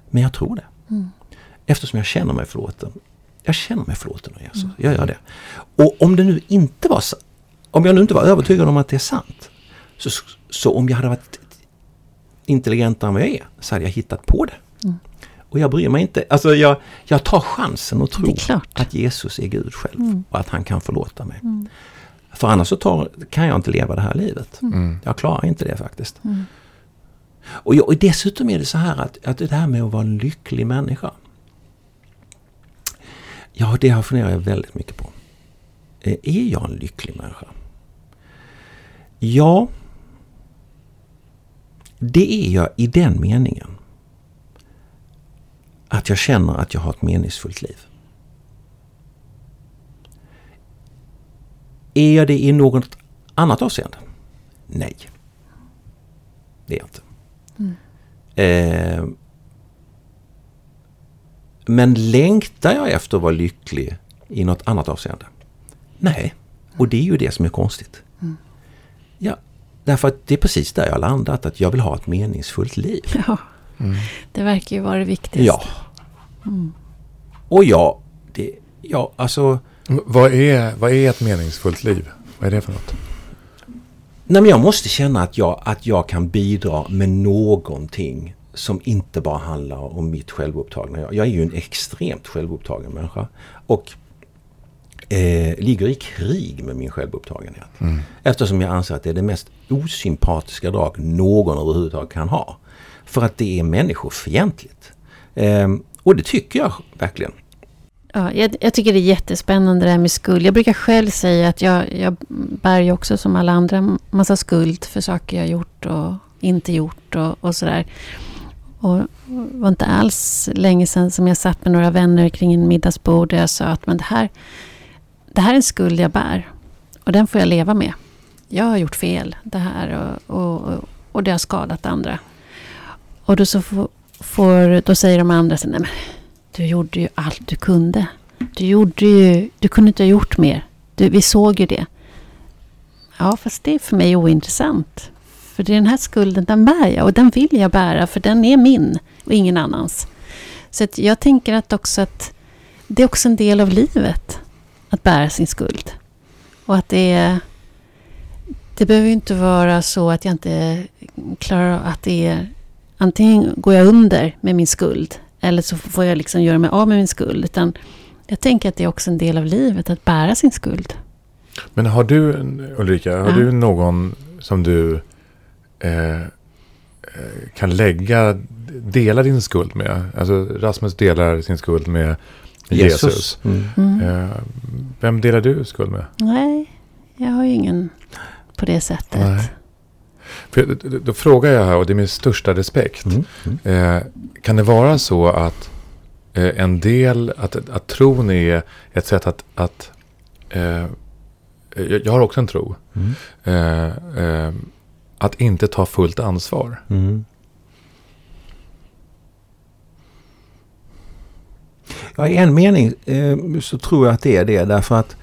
Men jag tror det. Mm. Eftersom jag känner mig förlåten. Jag känner mig förlåten av Jesus. Jag gör det. Och om det nu inte var om jag nu inte var övertygad om att det är sant. Så, så om jag hade varit intelligentare än vad jag är så hade jag hittat på det. Mm. Och jag bryr mig inte. Alltså jag, jag tar chansen att Det tro är klart. att Jesus är Gud själv Mm. och att han kan förlåta mig. Mm. För annars så tar, kan jag inte leva det här livet. Mm. Jag klarar inte det faktiskt. Mm. Och, jag, och dessutom är det så här att, att det här med att vara en lycklig människa. Ja, det har funderat jag väldigt mycket på. Eh, Är jag en lycklig människa? Ja, det är jag i den meningen att jag känner att jag har ett meningsfullt liv. Är jag det i något annat avseende? Nej. Det är jag inte. Eh, men längtar jag efter att vara lycklig i något annat avseende? Nej. Och det är ju det som är konstigt. Mm. Ja, därför att det är precis där jag har landat, att jag vill ha ett meningsfullt liv. Ja, Mm. det verkar ju vara det viktigaste. Ja. Mm. Och ja, det, ja alltså... Vad, är, vad är ett meningsfullt liv? Vad är det för något? Nej, men jag måste känna att jag, att jag kan bidra med någonting som inte bara handlar om mitt självupptagna. Jag, jag är ju en extremt självupptagen människa. Och eh, ligger i krig med min självupptagenhet. Mm. Eftersom jag anser att det är det mest osympatiska drag någon överhuvudtaget kan ha. För att det är människofientligt. Eh, och det tycker jag verkligen. Ja, jag, jag tycker det är jättespännande det här med skuld. Jag brukar själv säga att jag, jag bär ju också som alla andra massa skuld för saker jag gjort och inte gjort och, och sådär. Och det var inte alls länge sedan som jag satt med några vänner kring en middagsbord och jag sa att men det, här, det här är en skuld jag bär. Och den får jag leva med. Jag har gjort fel det här och, och, och, och det har skadat andra. Och då, så får, får, då säger de andra så, nej men du gjorde ju allt du kunde. Du gjorde ju, du kunde inte ha gjort mer. Du, vi såg ju det. Ja, fast det är för mig ointressant. För det är den här skulden, den bär jag och den vill jag bära för den är min och ingen annans. Så att jag tänker att också att det är också en del av livet att bära sin skuld. Och att det är... Det behöver ju inte vara så att jag inte klarar av att det är... Antingen går jag under med min skuld eller så får jag liksom göra mig av med min skuld. Utan jag tänker att det är också en del av livet att bära sin skuld. Men har du, Ulrika, har Ja. du någon som du eh, eh, kan lägga, dela din skuld med? Alltså Rasmus delar sin skuld med Jesus. Mm. Mm. Eh, vem delar du skuld med? Nej, jag har ju ingen på det sättet. Nej. För, då, då frågar jag här, och det är med största respekt. Mm. Mm. Eh, kan det vara så att eh, en del, att, att tron är ett sätt att, att eh, jag, har också en tro. Mm. Eh, eh, att inte ta fullt ansvar. Mm. Ja, i en mening eh, så tror jag att det är det. Därför att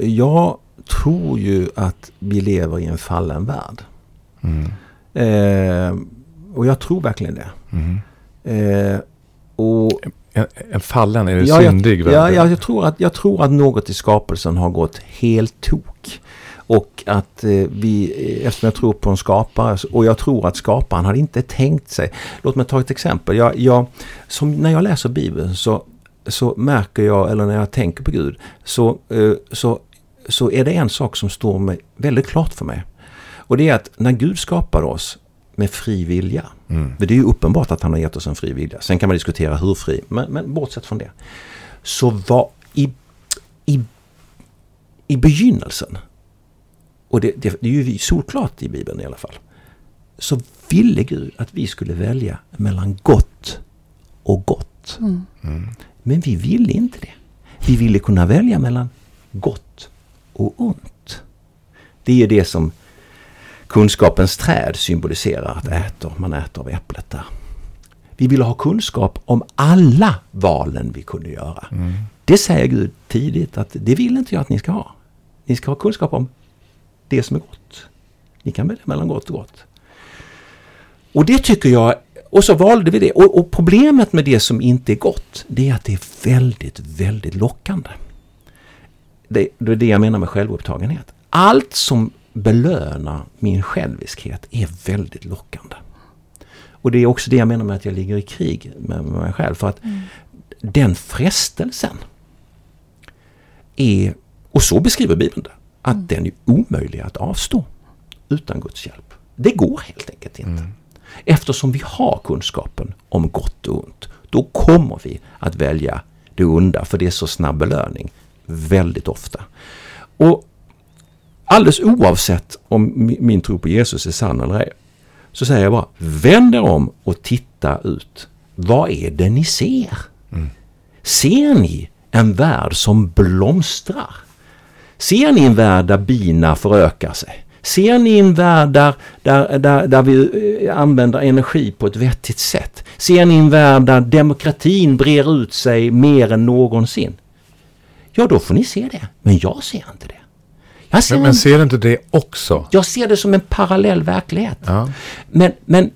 jag tror ju att vi lever i en fallen värld. Mm. Eh, och jag tror verkligen det. Mm. Eh, och En, en fallen, är det Ja, syndig? värld? Ja, ja jag, tror att, jag tror att något i skapelsen har gått helt tok. Och att eh, vi, eh, eftersom jag tror på en skapare, och jag tror att skaparen hade inte tänkt sig. Låt mig ta ett exempel. Jag, jag, som när jag läser Bibeln så, så märker jag, eller när jag tänker på Gud, så, eh, så, så är det en sak som står mig väldigt klart för mig. Och det är att när Gud skapade oss med fri vilja, Mm. för det är ju uppenbart att han har gett oss en fri vilja. Sen kan man diskutera hur fri, men, men bortsett från det. Så var i, i, i begynnelsen, och det, det, det är ju solklart i Bibeln i alla fall, så ville Gud att vi skulle välja mellan gott och gott. Mm. Mm. Men vi ville inte det. Vi ville kunna välja mellan gott och ont. Det är det som kunskapens träd symboliserar att äta. Man äter av äpplet där. Vi ville ha kunskap om alla valen vi kunde göra. Mm. Det säger Gud tidigt att det vill inte jag att ni ska ha. Ni ska ha kunskap om det som är gott. Ni kan välja mellan gott och gott. Och det tycker jag, och så valde vi det. Och, och problemet med det som inte är gott, det är att det är väldigt, väldigt lockande. Det, det är det jag menar med självupptagenhet. Allt som belönar min själviskhet är väldigt lockande. Och det är också det jag menar med att jag ligger i krig med med mig själv. För att den frestelsen är, och så beskriver Bibeln det, att den är omöjlig att avstå utan Guds hjälp. Det går helt enkelt inte. Eftersom vi har kunskapen om gott och ont, då kommer vi att välja det onda, för det är så snabb belöning väldigt ofta. Och alldeles oavsett om mi- min tro på Jesus är sann eller ej, så säger jag bara, vänd er om och titta ut. Vad är det ni ser? Ser ni en värld som blomstrar? Ser ni en värld där bina förökar sig? Ser ni en värld där, där, där, där vi eh, använder energi på ett vettigt sätt? Ser ni en värld där demokratin brer ut sig mer än någonsin? Ja, då får ni se det. Men jag ser inte det. Jag ser, Men, en, men ser du inte det också? jag ser det som en parallell verklighet. Ja. Men, men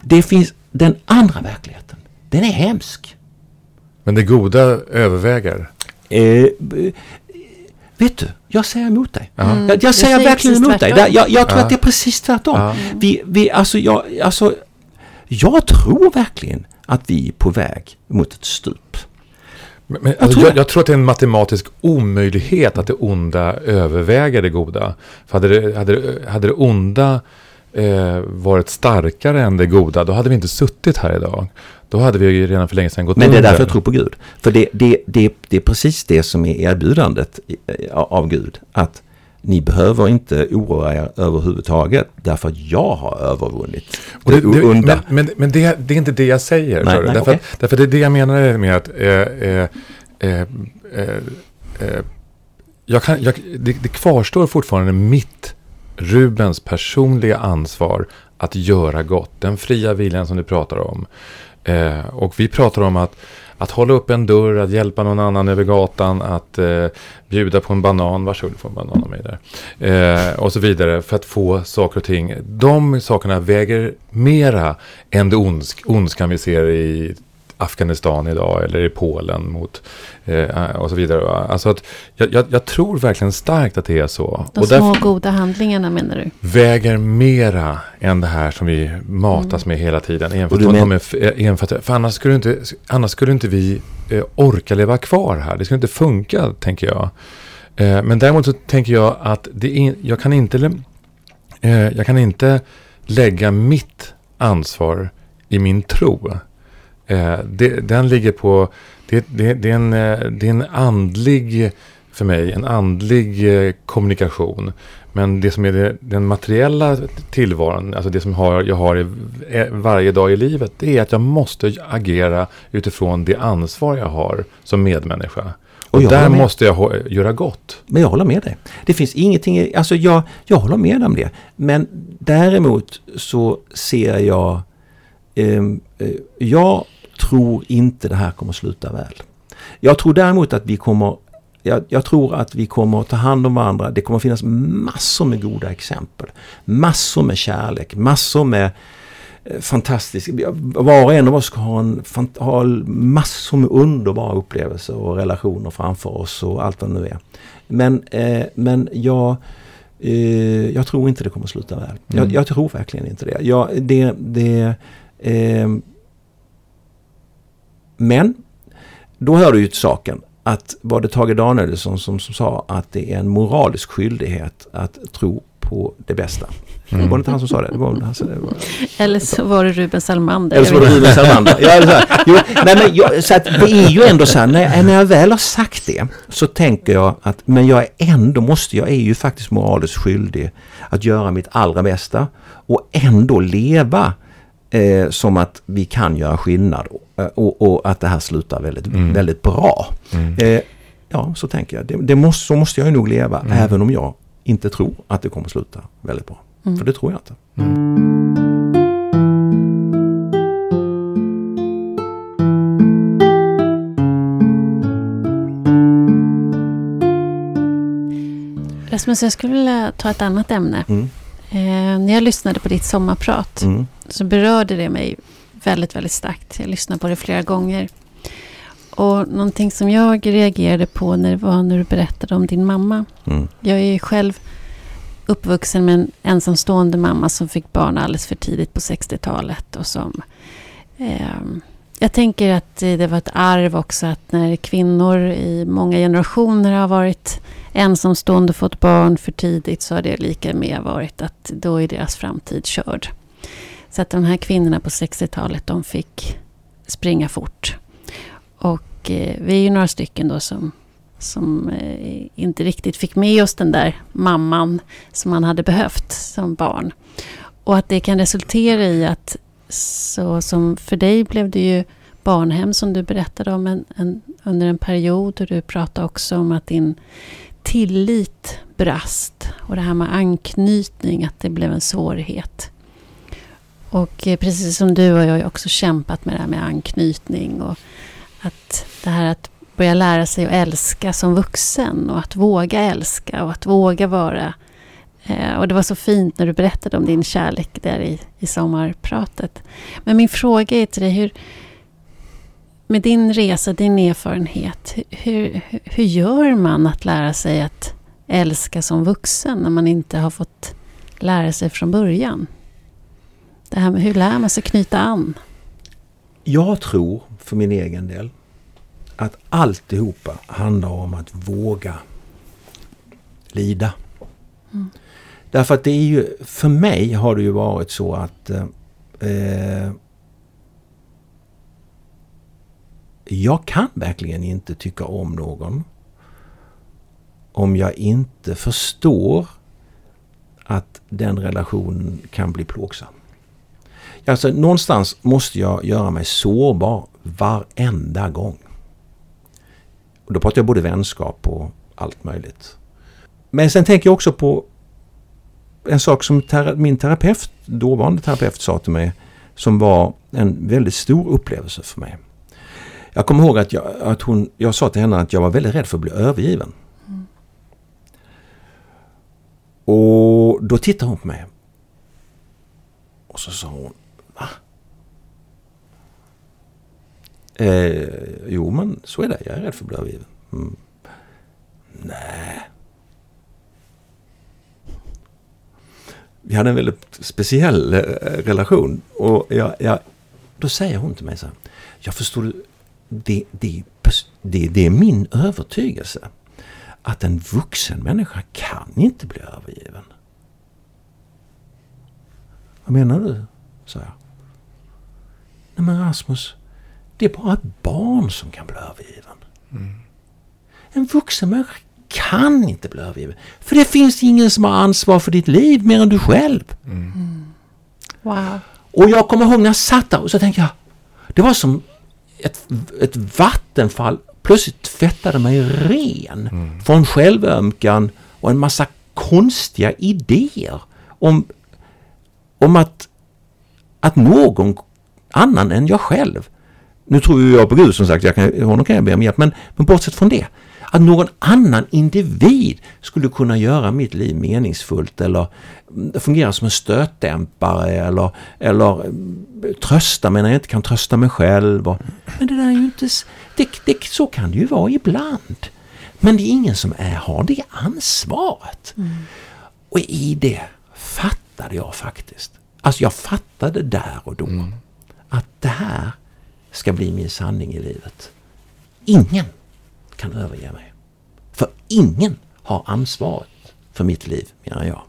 det finns den andra verkligheten. Den är hemsk. Men det goda överväger? Eh, vet du, jag säger emot dig. Mm. Jag, jag Jag säger säger verkligen emot dig. tvärtom. Jag, jag tror Ja. att det är precis tvärtom. Ja. Vi, vi, alltså, jag, alltså, jag tror verkligen att vi är på väg mot ett stup. Men, men, Jag alltså, tror jag, jag tror att det är en matematisk omöjlighet att det onda överväger det goda. För hade det, hade det, hade det onda eh, varit starkare än det goda, då hade vi inte suttit här idag. Då hade vi ju redan för länge sedan gått Men det är under. därför jag tror på Gud. För det, det, det, det är precis det som är erbjudandet av Gud. Att ni behöver inte oroa er överhuvudtaget därför att jag har övervunnit Och det, det onda. men men, men det, det är inte det jag säger. Nej, nej, därför, okej. att, därför det är det jag menar med att eh, eh, eh, eh, eh, jag kan, jag, det, det kvarstår fortfarande mitt, Rubens personliga ansvar att göra gott. Den fria viljan som du pratar om. Eh, och vi pratar om att, att hålla upp en dörr, att hjälpa någon annan över gatan, att eh, bjuda på en banan, varsågod du får en banan av mig där. Eh, och så vidare för att få saker och ting. De sakerna väger mera än det ondsk, ondskan vi ser i Afghanistan idag eller i Polen mot eh, och så vidare. Alltså att jag, jag, jag, tror verkligen starkt att det är så. De och små goda handlingarna menar du? Väger mera än det här som vi matas mm. med hela tiden. Men... med, enfört, för annars skulle, inte, annars skulle inte vi eh, orka leva kvar här. Det skulle inte funka, tänker jag. Eh, men däremot så tänker jag att det in, jag, kan inte, eh, jag kan inte lägga mitt ansvar i min tro. Eh, det, den ligger på, det, det, det, är en, eh, det är en andlig, för mig, en andlig eh, kommunikation. Men det som är det, den materiella tillvaron, alltså det som har, jag har i, varje dag i livet, det är att jag måste agera utifrån det ansvar jag har som medmänniska. Och, och där måste jag göra gott. Men jag håller med dig. Det finns ingenting, alltså jag, jag håller med om det. Men däremot så ser jag, ehm, eh, jag tror inte det här kommer sluta väl. Jag tror däremot att vi kommer jag, jag, tror att vi kommer att ta hand om varandra. Det kommer finnas massor med goda exempel. Massor med kärlek, massor med eh, fantastisk... Var och en av oss ska ha, en, ha massor med underbara upplevelser och relationer framför oss och allt vad det nu är. Men, eh, men jag, eh, jag tror inte det kommer att sluta väl. Mm. Jag, jag, tror verkligen inte det. Jag, det, det eh, men då hör du ju till saken att var det Tage Danielsson som, som sa att det är en moralisk skyldighet att tro på det bästa. Mm. Var det inte han som sa det? det, var, alltså, det var, Eller så var det Ruben Salmander. Eller så var det Ruben Salmander. ja, så här, jo, nej, men jag, så att det är ju ändå så här, när jag, när jag väl har sagt det så tänker jag att men jag är ändå måste, jag är ju faktiskt moraliskt skyldig att göra mitt allra bästa och ändå leva eh, som att vi kan göra skillnad eh, och, och, att det här slutar väldigt, mm. väldigt bra. Mm. Eh, ja, så tänker jag. Det, det, måste, så måste jag nog leva mm. även om jag inte tror att det kommer sluta väldigt bra. Mm. För det tror jag inte. Rasmus, jag skulle vilja ta ett annat ämne. Mm. Eh, när jag lyssnade på ditt sommarprat mm. Så berörde det mig väldigt, väldigt starkt. Jag lyssnade på det flera gånger. Och någonting som jag reagerade på när var när du berättade om din mamma. Mm. Jag är själv uppvuxen med en ensamstående mamma som fick barn alldeles för tidigt på 60-talet. Och som, eh, jag tänker att det var ett arv också att när kvinnor i många generationer har varit ensamstående fått barn för tidigt så har det lika med varit att då är deras framtid körd. Så att de här kvinnorna på 60-talet de fick springa fort. Och eh, vi är ju några stycken då som, som eh, inte riktigt fick med oss den där mamman som man hade behövt som barn. Och att det kan resultera i att så som för dig blev det ju barnhem som du berättade om en, en, under en period och du pratade också om att din tillit brast och det här med anknytning, att det blev en svårighet. Och eh, precis som du har jag också kämpat med det här med anknytning och att det här att börja lära sig att älska som vuxen och att våga älska och att våga vara. Eh, och det var så fint när du berättade om din kärlek där i, i sommarpratet. Men min fråga är till dig, hur, med din resa, din erfarenhet, hur, hur gör man att lära sig att älska som vuxen när man inte har fått lära sig från början? Det här med hur lär man sig knyta an? Jag tror för min egen del att alltihopa handlar om att våga lida. Mm. Därför att det är ju, för mig har det ju varit så att eh, jag kan verkligen inte tycka om någon om jag inte förstår att den relationen kan bli plågsam. Alltså någonstans måste jag göra mig sårbar varenda gång. Och då pratar jag både vänskap och allt möjligt. Men sen tänker jag också på en sak som min terapeut, dåvarande terapeut sa till mig som var en väldigt stor upplevelse för mig. Jag kommer ihåg att jag, att hon, jag sa till henne att jag var väldigt rädd för att bli övergiven. Mm. Och då tittade hon på mig. Och så sa hon, va? Eh, jo men så är det, jag är rädd för att bli övergiven. Mm. Nej. Vi hade en väldigt speciell eh, relation. Och jag, jag, då säger hon till mig så här. Jag förstår, det, det, det, det är min övertygelse att en vuxen människa kan inte bli övergiven. Vad menar du? sa jag. Nej men Rasmus, det är bara ett barn som kan bli övergiven. Mm. En vuxen människa kan inte bli övergiven. För det finns ingen som har ansvar för ditt liv mer än du själv. Mm. mm. Wow. Och jag kommer ihåg när jag satt där och så tänkte jag, det var som ett, ett vattenfall plötsligt tvättade mig ren mm. från självömkan och en massa konstiga idéer om, om att, att någon annan än jag själv, nu tror jag på Gud som sagt, jag kan, honom kan jag be om hjälp, men, men bortsett från det, att någon annan individ skulle kunna göra mitt liv meningsfullt eller fungera som en stötdämpare eller, eller trösta mig när jag inte kan trösta mig själv. Och, men det där är ju inte... Det, det, så kan det ju vara ibland. Men det är ingen som är, har det ansvaret. Mm. Och i det fattade jag faktiskt. Alltså jag fattade där och då mm. att det här ska bli min sanning i livet. Ingen kan överge mig. För ingen har ansvaret för mitt liv än jag.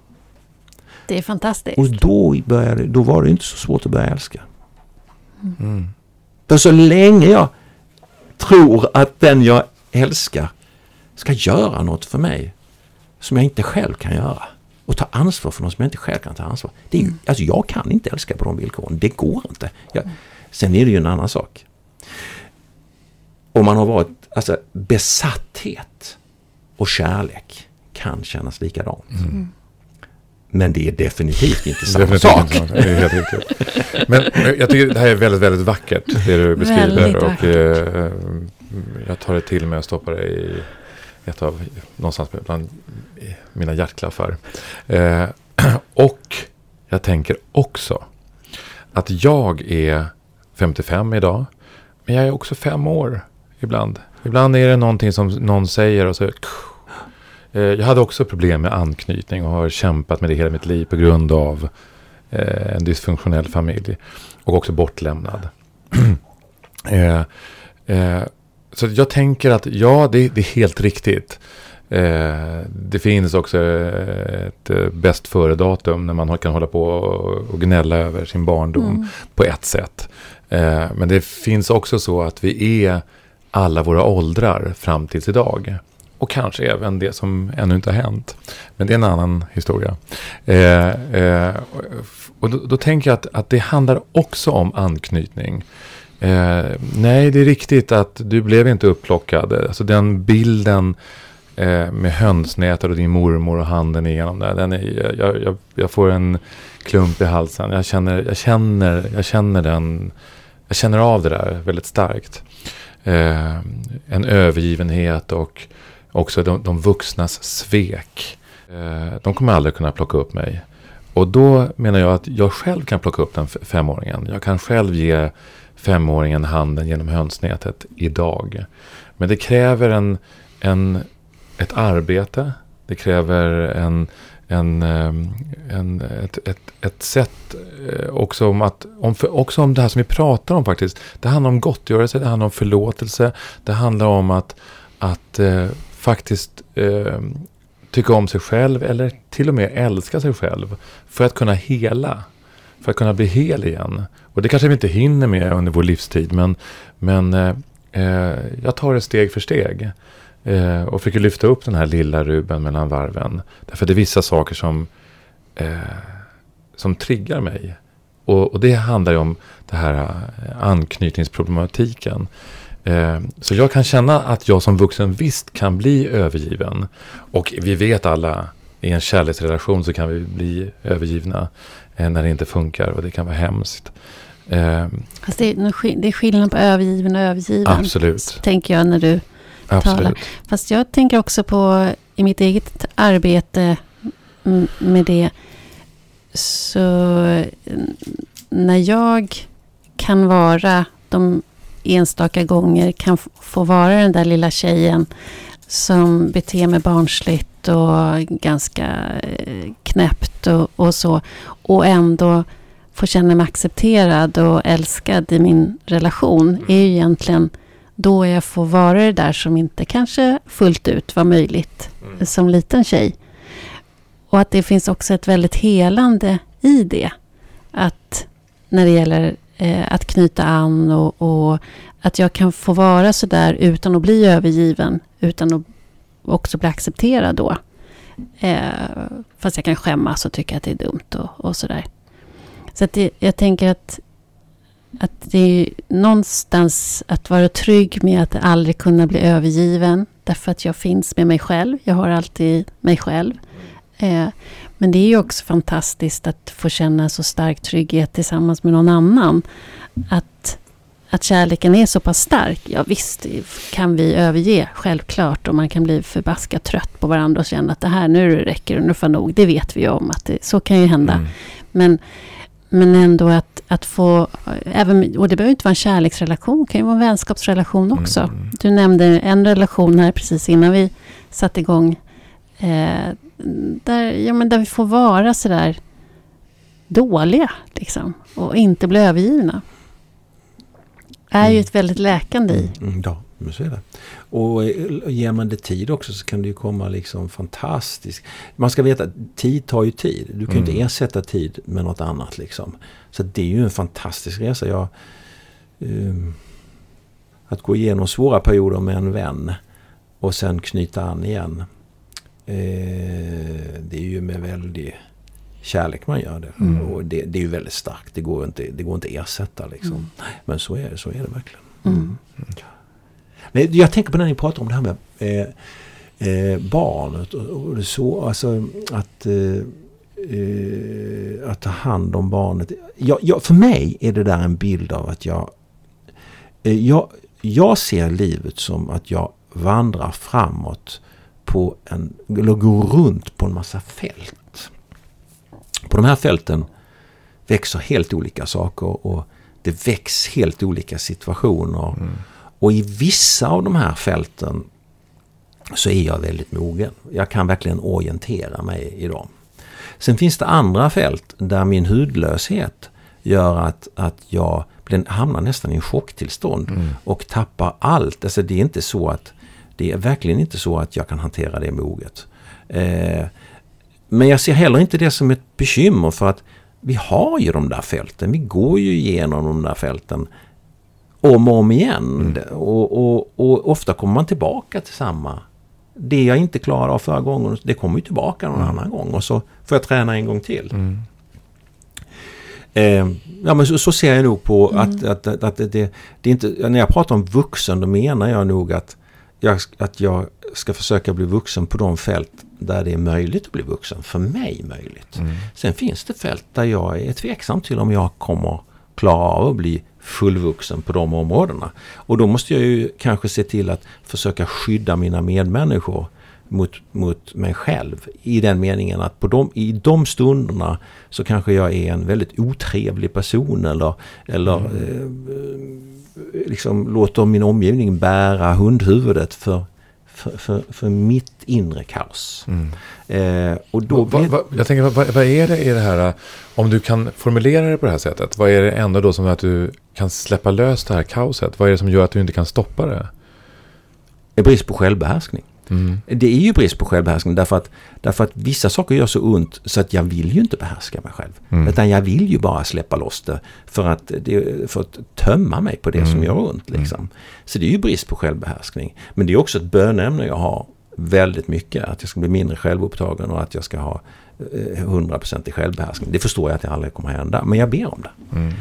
Det är fantastiskt. Och då, började, då var det inte så svårt att börja älska. Mm. För så länge jag tror att den jag älskar ska göra något för mig som jag inte själv kan göra och ta ansvar för något som jag inte själv kan ta ansvar. Det är ju, mm. alltså jag kan inte älska på de villkoren. Det går inte. Jag, sen är det ju en annan sak. Om man har varit alltså, besatthet och kärlek kan kännas likadant. Mm. Men det är definitivt inte samma definitivt sak. Inte, det är helt Men jag tycker det här är väldigt, väldigt vackert, det du beskriver. och eh, jag tar det till mig och stoppar det i ett av, någonstans bland mina hjärtklaffar. Eh, och jag tänker också att jag är 55 idag. Men jag är också fem år ibland. Ibland är det någonting som någon säger och så... Eh, jag hade också problem med anknytning och har kämpat med det hela mitt liv på grund av eh, en dysfunktionell familj. Och också bortlämnad. Eh, så jag tänker att ja, det, det är helt riktigt. det finns också ett bäst före-datum när man kan hålla på och gnälla över sin barndom mm. på ett sätt. Eh, men det finns också så att vi är alla våra åldrar fram tills idag. Och kanske även det som ännu inte har hänt. Men det är en annan historia. Eh, eh, och då, då, tänker jag att, att det handlar också om anknytning. Eh, nej, det är riktigt att du blev inte upplockad. Alltså den bilden eh, med hönsnätet och din mormor och handen igenom där. Den är, jag, jag, jag, får en klump i halsen. Jag känner, jag, känner, jag känner den. Jag känner av det där väldigt starkt eh, en övergivenhet och också de, de vuxnas svek. Eh, de kommer aldrig kunna plocka upp mig. Och då menar jag att jag själv kan plocka upp den femåringen. Jag kan själv ge femåringen handen genom hönsnätet idag. Men det kräver en, en, ett arbete. Det kräver en, en, ehm, en, ett, ett, ett sätt eh, också om, att, om, också om det här som vi pratar om faktiskt. Det handlar om gottgörelse, det handlar om förlåtelse. Det handlar om att, att eh, faktiskt eh, tycka om sig själv eller till och med älska sig själv. För att kunna hela. För att kunna bli hel igen. Och det kanske vi inte hinner med under vår livstid. Men, men eh, eh jag tar det steg för steg. Eh, och fick lyfta upp den här lilla Ruben mellan varven. Därför det är vissa saker som, eh, som triggar mig. Och, och, det handlar ju om det här eh, anknytningsproblematiken. Eh, så jag kan känna att jag som vuxen visst kan bli övergiven. Och vi vet alla, i en kärleksrelation så kan vi bli övergivna eh, när det inte funkar och det kan vara hemskt. Eh, Fast det, är, det är skillnad på övergiven och övergiven. absolut. Tänker jag när du absolut. Fast jag tänker också på i mitt eget arbete med det. Så mm, när jag kan vara de enstaka gånger kan få vara den där lilla tjejen som beter mig barnsligt och ganska eh, knäppt och, och så. Och ändå få känna mig accepterad och älskad i min relation är ju egentligen då jag får vara det där som inte kanske fullt ut var möjligt som liten tjej. Och att det finns också ett väldigt helande i det. Att när det gäller eh, att knyta an och, och att jag kan få vara så där utan att bli övergiven. Utan att också bli accepterad då. Eh, fast jag kan skämmas och tycka att det är dumt och, och sådär. Så att det, jag tänker att att det är någonstans att vara trygg med att aldrig kunna bli övergiven. Därför att jag finns med mig själv. Jag har alltid mig själv. Eh, men det är ju också fantastiskt att få känna så stark trygghet tillsammans med någon annan. Att, att kärleken är så pass stark. Ja visst kan vi överge, självklart. Och man kan bli förbaskat trött på varandra och känna att det här nu räcker det, nu får nog. Det vet vi ju om att det, så kan ju hända. Mm. Men, men ändå att, att få, även, och det behöver inte vara en kärleksrelation, det kan ju vara en vänskapsrelation också. Mm. Du nämnde en relation här precis innan vi satte igång. Eh, där, ja, men där vi får vara sådär dåliga liksom, och inte bli övergivna. är ju Mm. ett väldigt läkande i. Mm, ja, men så är det. Och eh, ger man det tid också så kan det ju komma liksom fantastiskt. Man ska veta att tid tar ju tid. Du kan ju Mm. inte ersätta tid med något annat liksom. Så det är ju en fantastisk resa. Jag, ehm, att gå igenom svåra perioder med en vän och sen knyta an igen. Eh, det är ju med väldig kärlek man gör det. Mm. Och det, det är ju väldigt starkt. Det går inte, det går inte att ersätta liksom. Mm. Men så är det, så är det verkligen. Men jag tänker på när ni pratar om det här med eh, eh, barnet och, och det så, alltså att, eh, eh, att ta hand om barnet. Jag, jag, för mig är det där en bild av att jag, eh, jag, jag ser livet som att jag vandrar framåt på en, eller går runt på en massa fält. På de här fälten växer helt olika saker och det väcks helt olika situationer. Mm. Och i vissa av de här fälten så är jag väldigt mogen. Jag kan verkligen orientera mig i dem. Sen finns det andra fält där min hudlöshet gör att, att jag hamnar nästan i en chocktillstånd Mm. och tappar allt. Alltså det är inte så att det är verkligen inte så att jag kan hantera det moget. Eh, men jag ser heller inte det som ett bekymmer för att vi har ju de där fälten. Vi går ju igenom de där fälten om och om igen. Och, och, och ofta kommer man tillbaka till samma. Det jag inte klarade av förra gången, det kommer ju tillbaka någon annan gång. Och så får jag träna en gång till. Mm. Eh, ja men så, så ser jag nog på Mm. att, att, att, att det, det, det är inte... När jag pratar om vuxen då menar jag nog att jag, att jag ska försöka bli vuxen på de fält där det är möjligt att bli vuxen. För mig möjligt. Mm. Sen finns det fält där jag är tveksam till om jag kommer klara av att bli fullvuxen på de områdena. Och då måste jag ju kanske se till att försöka skydda mina medmänniskor mot, mot mig själv. I den meningen att på de, i de stunderna så kanske jag är en väldigt otrevlig person eller, eller eh, liksom låter min omgivning bära hundhuvudet för, för, för, för mitt inre kaos. Mm. Eh, och då Va, va, jag tänker, vad, vad är det i det här, om du kan formulera det på det här sättet, vad är det ändå då som gör att du kan släppa lös det här kaoset? Vad är det som gör att du inte kan stoppa det? är brist på självbehärskning. Mm. Det är ju brist på självbehärskning därför att, därför att vissa saker gör så ont så att jag vill ju inte behärska mig själv. Mm. Utan jag vill ju bara släppa loss det för att, för att tömma mig på det som Mm. gör ont. Liksom. Så det är ju brist på självbehärskning. Men det är också ett bönämne jag har väldigt mycket. Att jag ska bli mindre självupptagen och att jag ska ha eh, 100% i självbehärskning. Det förstår jag att det aldrig kommer att hända. Men jag ber om det. Mm.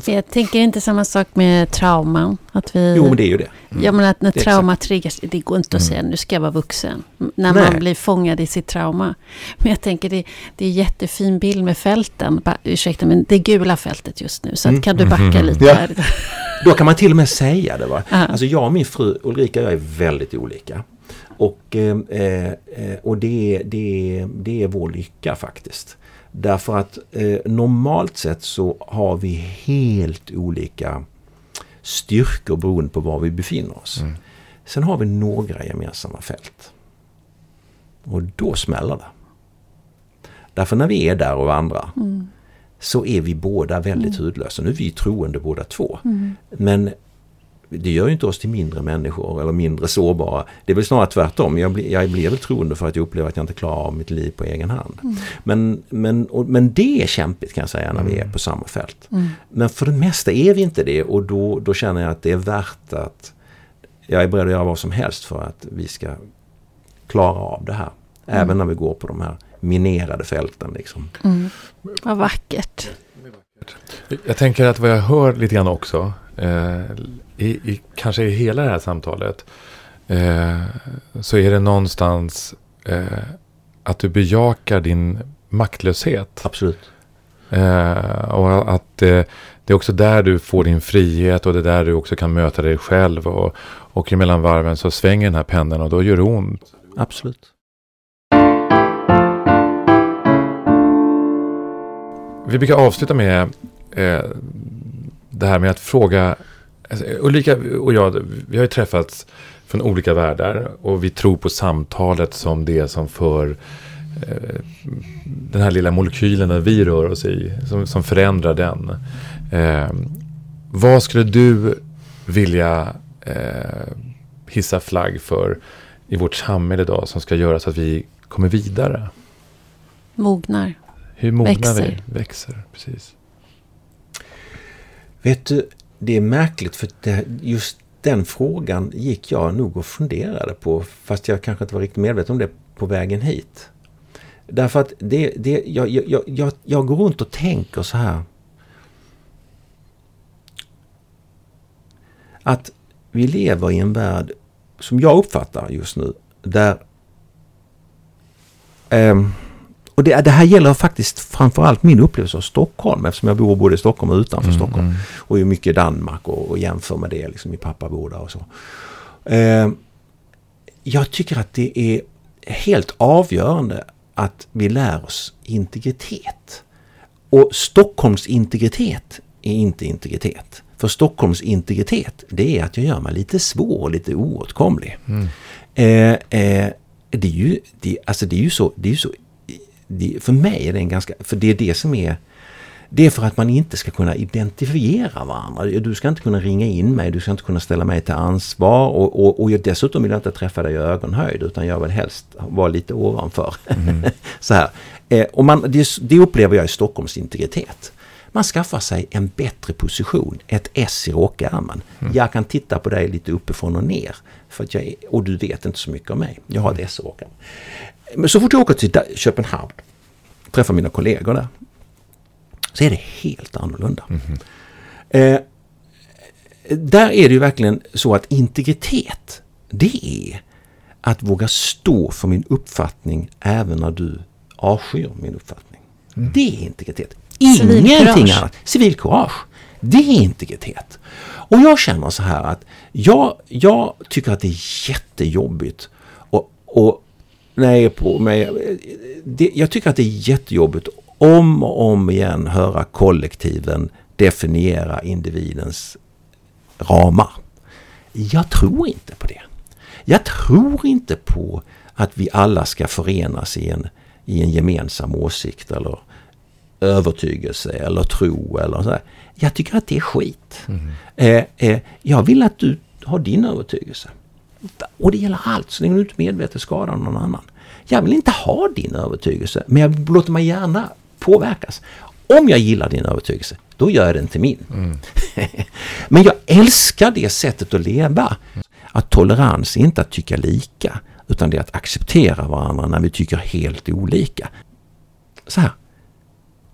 För jag tänker inte samma sak med trauman. Att vi, Jo, men det är ju det. Ja, men att när trauma triggas, det går inte att Mm. säga nu ska jag vara vuxen. När Nej. man blir fångad i sitt trauma. Men jag tänker det, det är jättefin bild med fälten. Bara, ursäkta, men det gula fältet just nu. Så att, Mm. kan du backa Mhm. lite Ja. här? Då kan man till och med säga det. Va? Ja. Alltså jag och min fru Ulrika jag är väldigt olika. Och, eh, eh, och det, är- det, det är vår lycka faktiskt. Därför att eh, normalt sett så har vi helt olika styrkor beroende på var vi befinner oss. Mm. Sen har vi några gemensamma fält. Och då smäller det. Därför när vi är där och vandrar Mm. så är vi båda väldigt hudlösa. Nu är vi troende båda två. Mm. Men det gör ju inte oss till mindre människor eller mindre sårbara. Det är väl snarare tvärtom. Jag blir, jag blir väl troende för att jag upplever att jag inte klarar av mitt liv på egen hand. Mm. Men, men, och, men det är kämpigt kan jag säga när vi är Mm. på samma fält. Mm. Men för det mesta är vi inte det och då, då känner jag att det är värt att jag är beredd att göra vad som helst för att vi ska klara av det här. Mm. Även när vi går på de här minerade fälten. Liksom. Mm. Vad vackert. Jag tänker att vad jag hör lite grann också, eh, i, i, kanske i hela det här samtalet, eh, så är det någonstans eh, att du bejakar din maktlöshet. Absolut. Eh, och att eh, det är också där du får din frihet och det är där du också kan möta dig själv. Och, och emellan varven så svänger den här pendeln och då gör det ont. Absolut. Vi brukar avsluta med eh, det här med att fråga. Alltså, Ulrika och jag, vi har ju träffats från olika världar och vi tror på samtalet som det som för eh, den här lilla molekylen där vi rör oss i, som, som förändrar den. Eh, vad skulle du vilja eh, hissa flagg för i vårt samhälle idag som ska göra så att vi kommer vidare? Mognar. Hur mognar Växer. vi? Växer, precis. Vet du, det är märkligt för det, just den frågan gick jag nog och funderade på fast jag kanske inte var riktigt medveten om det på vägen hit. Därför att det, det, jag, jag, jag- jag, jag går runt och tänker så här. Att vi lever i en värld som jag uppfattar just nu där ehm, och det, det här gäller faktiskt framförallt min upplevelse av Stockholm eftersom jag bor både i Stockholm och utanför Stockholm. Mm, Och är mycket i Danmark och, och jämför med det. Liksom, min pappa bor där och så. Eh, jag tycker att det är helt avgörande att vi lär oss integritet. Och Stockholms integritet är inte integritet. För Stockholms integritet, det är att jag gör mig lite svår och lite oåtkomlig. Mm. Eh, eh, det är ju, det, alltså det är ju så, det är ju så det, för mig är det en ganska, för det är det som är det är för att man inte ska kunna identifiera varandra. Du ska inte kunna ringa in mig, du ska inte kunna ställa mig till ansvar och, och, och jag, dessutom vill jag inte träffa dig i ögonhöjd utan jag vill helst vara lite ovanför. Så här. Eh, och man, det, det upplever jag i Stockholms integritet. Man skaffar sig en bättre position, ett S i rockärmen. Jag kan titta på dig lite uppifrån och ner. För jag är, och du vet inte så mycket om mig. Jag har ett S i rockärmen. Men så fort jag åker till Köpenhamn, träffar mina kollegor där, så är det helt annorlunda. Eh, där är det ju verkligen så att integritet, det är att våga stå för min uppfattning även när du avskyr min uppfattning. Det är integritet. Ingenting annat. Civilkurage. Det är integritet. Och jag känner så här att jag, jag tycker att det är jättejobbigt och, och är på mig. Det, jag tycker att det är jättejobbigt om och om igen höra kollektiven definiera individens ramar. Jag tror inte på det. Jag tror inte på att vi alla ska förenas i en, i en gemensam åsikt eller övertygelse eller tro eller så. Jag tycker att det är skit. Eh, eh, jag vill att du har din övertygelse. Och det gäller allt, så länge du inte medvetet skadar någon annan. Jag vill inte ha din övertygelse, men jag låter mig gärna påverkas. Om jag gillar din övertygelse, då gör jag den till min. men jag älskar det sättet att leva. Att tolerans är inte att tycka lika, Utan det är att acceptera varandra när vi tycker helt olika. Så här.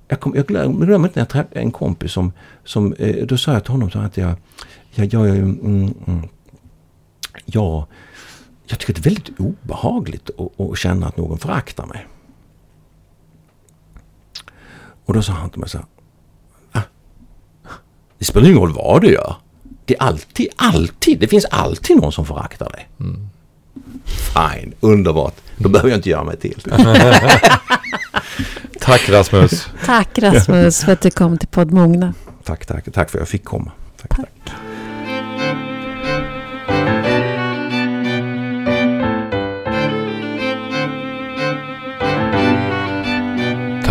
Jag, kom, jag glömmer glöm inte när jag träffade en kompis som, som eh, då sa jag till honom så att jag, jag, jag, mm, mm, jag, jag tycker det är väldigt obehagligt att, att känna att någon föraktar mig. Och då sa han till mig så här. Ah, det spelar ingen roll vad du gör. Det är alltid, alltid, det finns alltid någon som föraktar dig. Mm. Fine, underbart. Då behöver jag inte göra mig till. tack Rasmus. tack Rasmus för att du kom till podd Mogna. Tack, tack. Tack för att jag fick komma. Tack, tack. tack.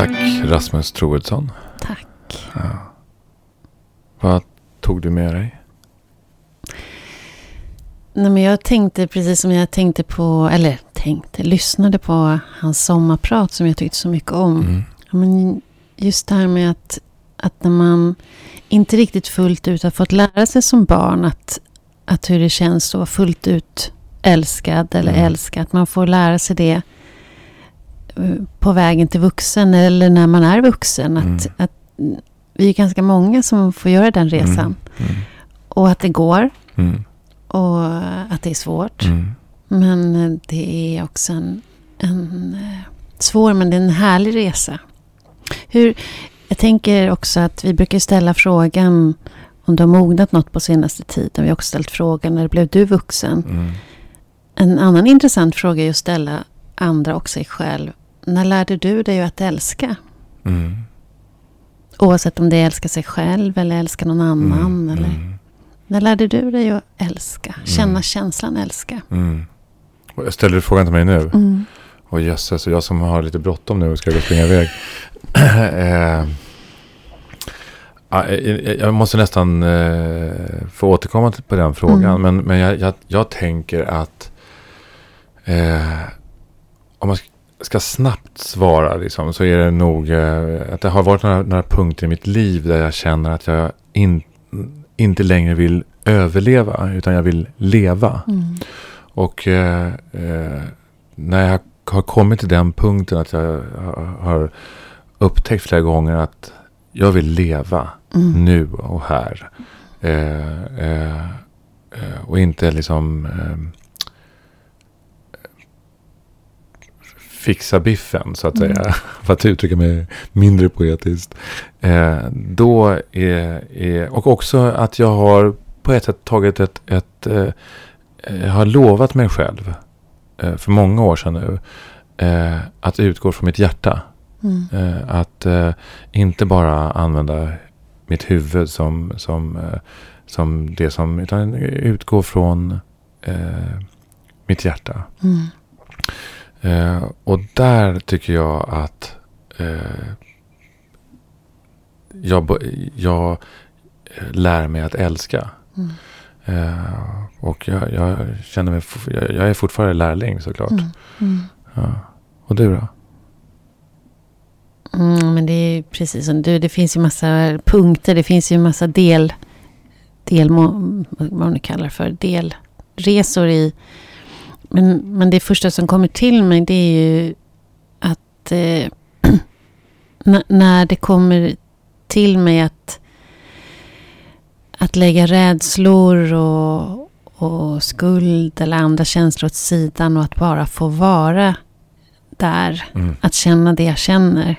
Tack Rasmus Troedsson. Tack. Ja. Vad tog du med dig? Nej, men jag tänkte precis som jag tänkte på, eller tänkte, lyssnade på hans sommarprat som jag tyckte så mycket om. Mm. Men just det här med att, att när man inte riktigt fullt ut har fått lära sig som barn att, att hur det känns att vara fullt ut älskad eller mm. älskad. Att man får lära sig det på vägen till vuxen eller när man är vuxen. Att, mm. att vi är ganska många som får göra den resan. Mm. mm. Och att det går. Mm. Och att det är svårt. Mm. Men det är också en, en eh, svår men det är en härlig resa. Hur, jag tänker också att vi brukar ställa frågan om du har mognat något på senaste tiden. Vi har också ställt frågan när blev du vuxen? Mm. En annan intressant fråga är att ställa andra och sig själv. När lärde du dig att älska? Mm. Oavsett om det är älska sig själv eller älska någon annan. Mm. Eller, mm. När lärde du dig att älska? Mm. Känna mm. känslan älska? Mm. Ställer du frågan till mig nu? Mm. Och jösses, och jag som har lite bråttom nu och ska gå och springa iväg. Eh, jag måste nästan eh, få återkomma på den frågan. Mm. Men, men jag, jag, jag, tänker att eh, om man ska snabbt svara liksom, så är det nog eh, att det har varit några, några, punkter i mitt liv där jag känner att jag in, inte längre vill överleva utan jag vill leva. Mm. Och eh, eh, när jag har kommit till den punkten att jag har upptäckt flera gånger att jag vill leva mm. nu och här. Eh, eh, eh och inte liksom eh, fixa biffen så att säga. Mm. För att uttrycka mig mindre poetiskt. Eh, då är, är, och också att jag har på ett sätt tagit ett, ett eh, jag har lovat mig själv eh, för många år sedan nu eh, att utgå från mitt hjärta. Mm. Eh, att eh, inte bara använda mitt huvud som, som, eh, som det som, utan utgå från eh, mitt hjärta. Mm. Eh, och där tycker jag att jag, jag lär mig att älska. Mm. och jag, jag, känner mig, jag, jag, är fortfarande lärling såklart. Mm. Mm. Ja. Och du då? Mm, men det är precis som du, det finns ju massa punkter, det finns ju massa del, del vad man kallar för, delresor i. Men, men det första som kommer till mig det är ju att eh, när det kommer till mig att, att lägga rädslor och, och skuld eller andra känslor åt sidan och att bara få vara där. Mm. Att känna det jag känner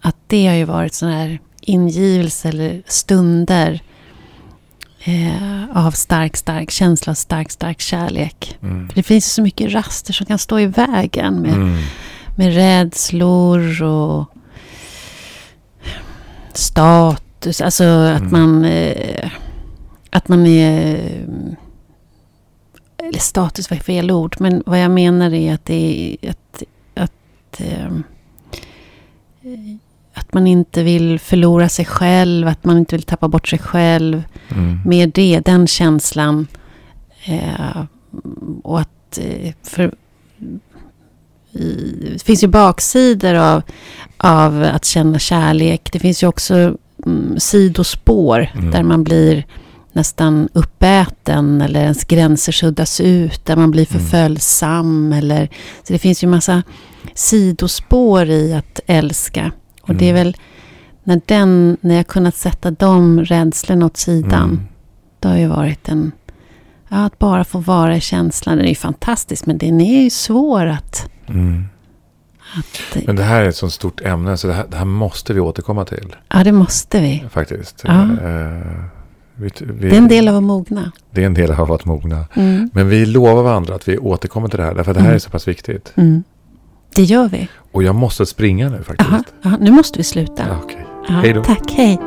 att det har ju varit sådana här ingivelse eller stunder eh, av stark, stark känsla, stark, stark kärlek. Mm. För det finns så mycket raster som kan stå i vägen med, mm. med rädslor och status. Alltså att mm. man... Eh, att man är... Eller status var fel ord, men vad jag menar är att det är att, att eh, att man inte vill förlora sig själv, att man inte vill tappa bort sig själv. Mm. Med det, den känslan. Eh, och att... Eh, för, i, det finns ju baksidor av, av att känna kärlek. Det finns ju också mm, sidospår mm. där man blir nästan uppäten eller ens gränser suddas ut, där man blir Mm. förföljsam. Eller, så det finns ju massa sidospår i att älska. Och det är Mm. väl när, den, när jag kunnat sätta de rädslorna åt sidan, Mm. det har ju varit en... Ja, att bara få vara i känslan, den är ju fantastisk, men den är ju svår att... Mm. att Men det här är ett sånt stort ämne så det här, det här måste vi återkomma till. ja, det måste vi. Faktiskt. Ja. Eh, vi, vi, Det är en del av att mogna. det är en del av att mogna. Mm. Men vi lovar varandra att vi återkommer till det här. Därför att det här Mm. är så pass viktigt. Mm. Det gör vi. Och jag måste springa nu faktiskt. Aha, aha, nu måste vi sluta. Ja, Hej då. Tack, hej.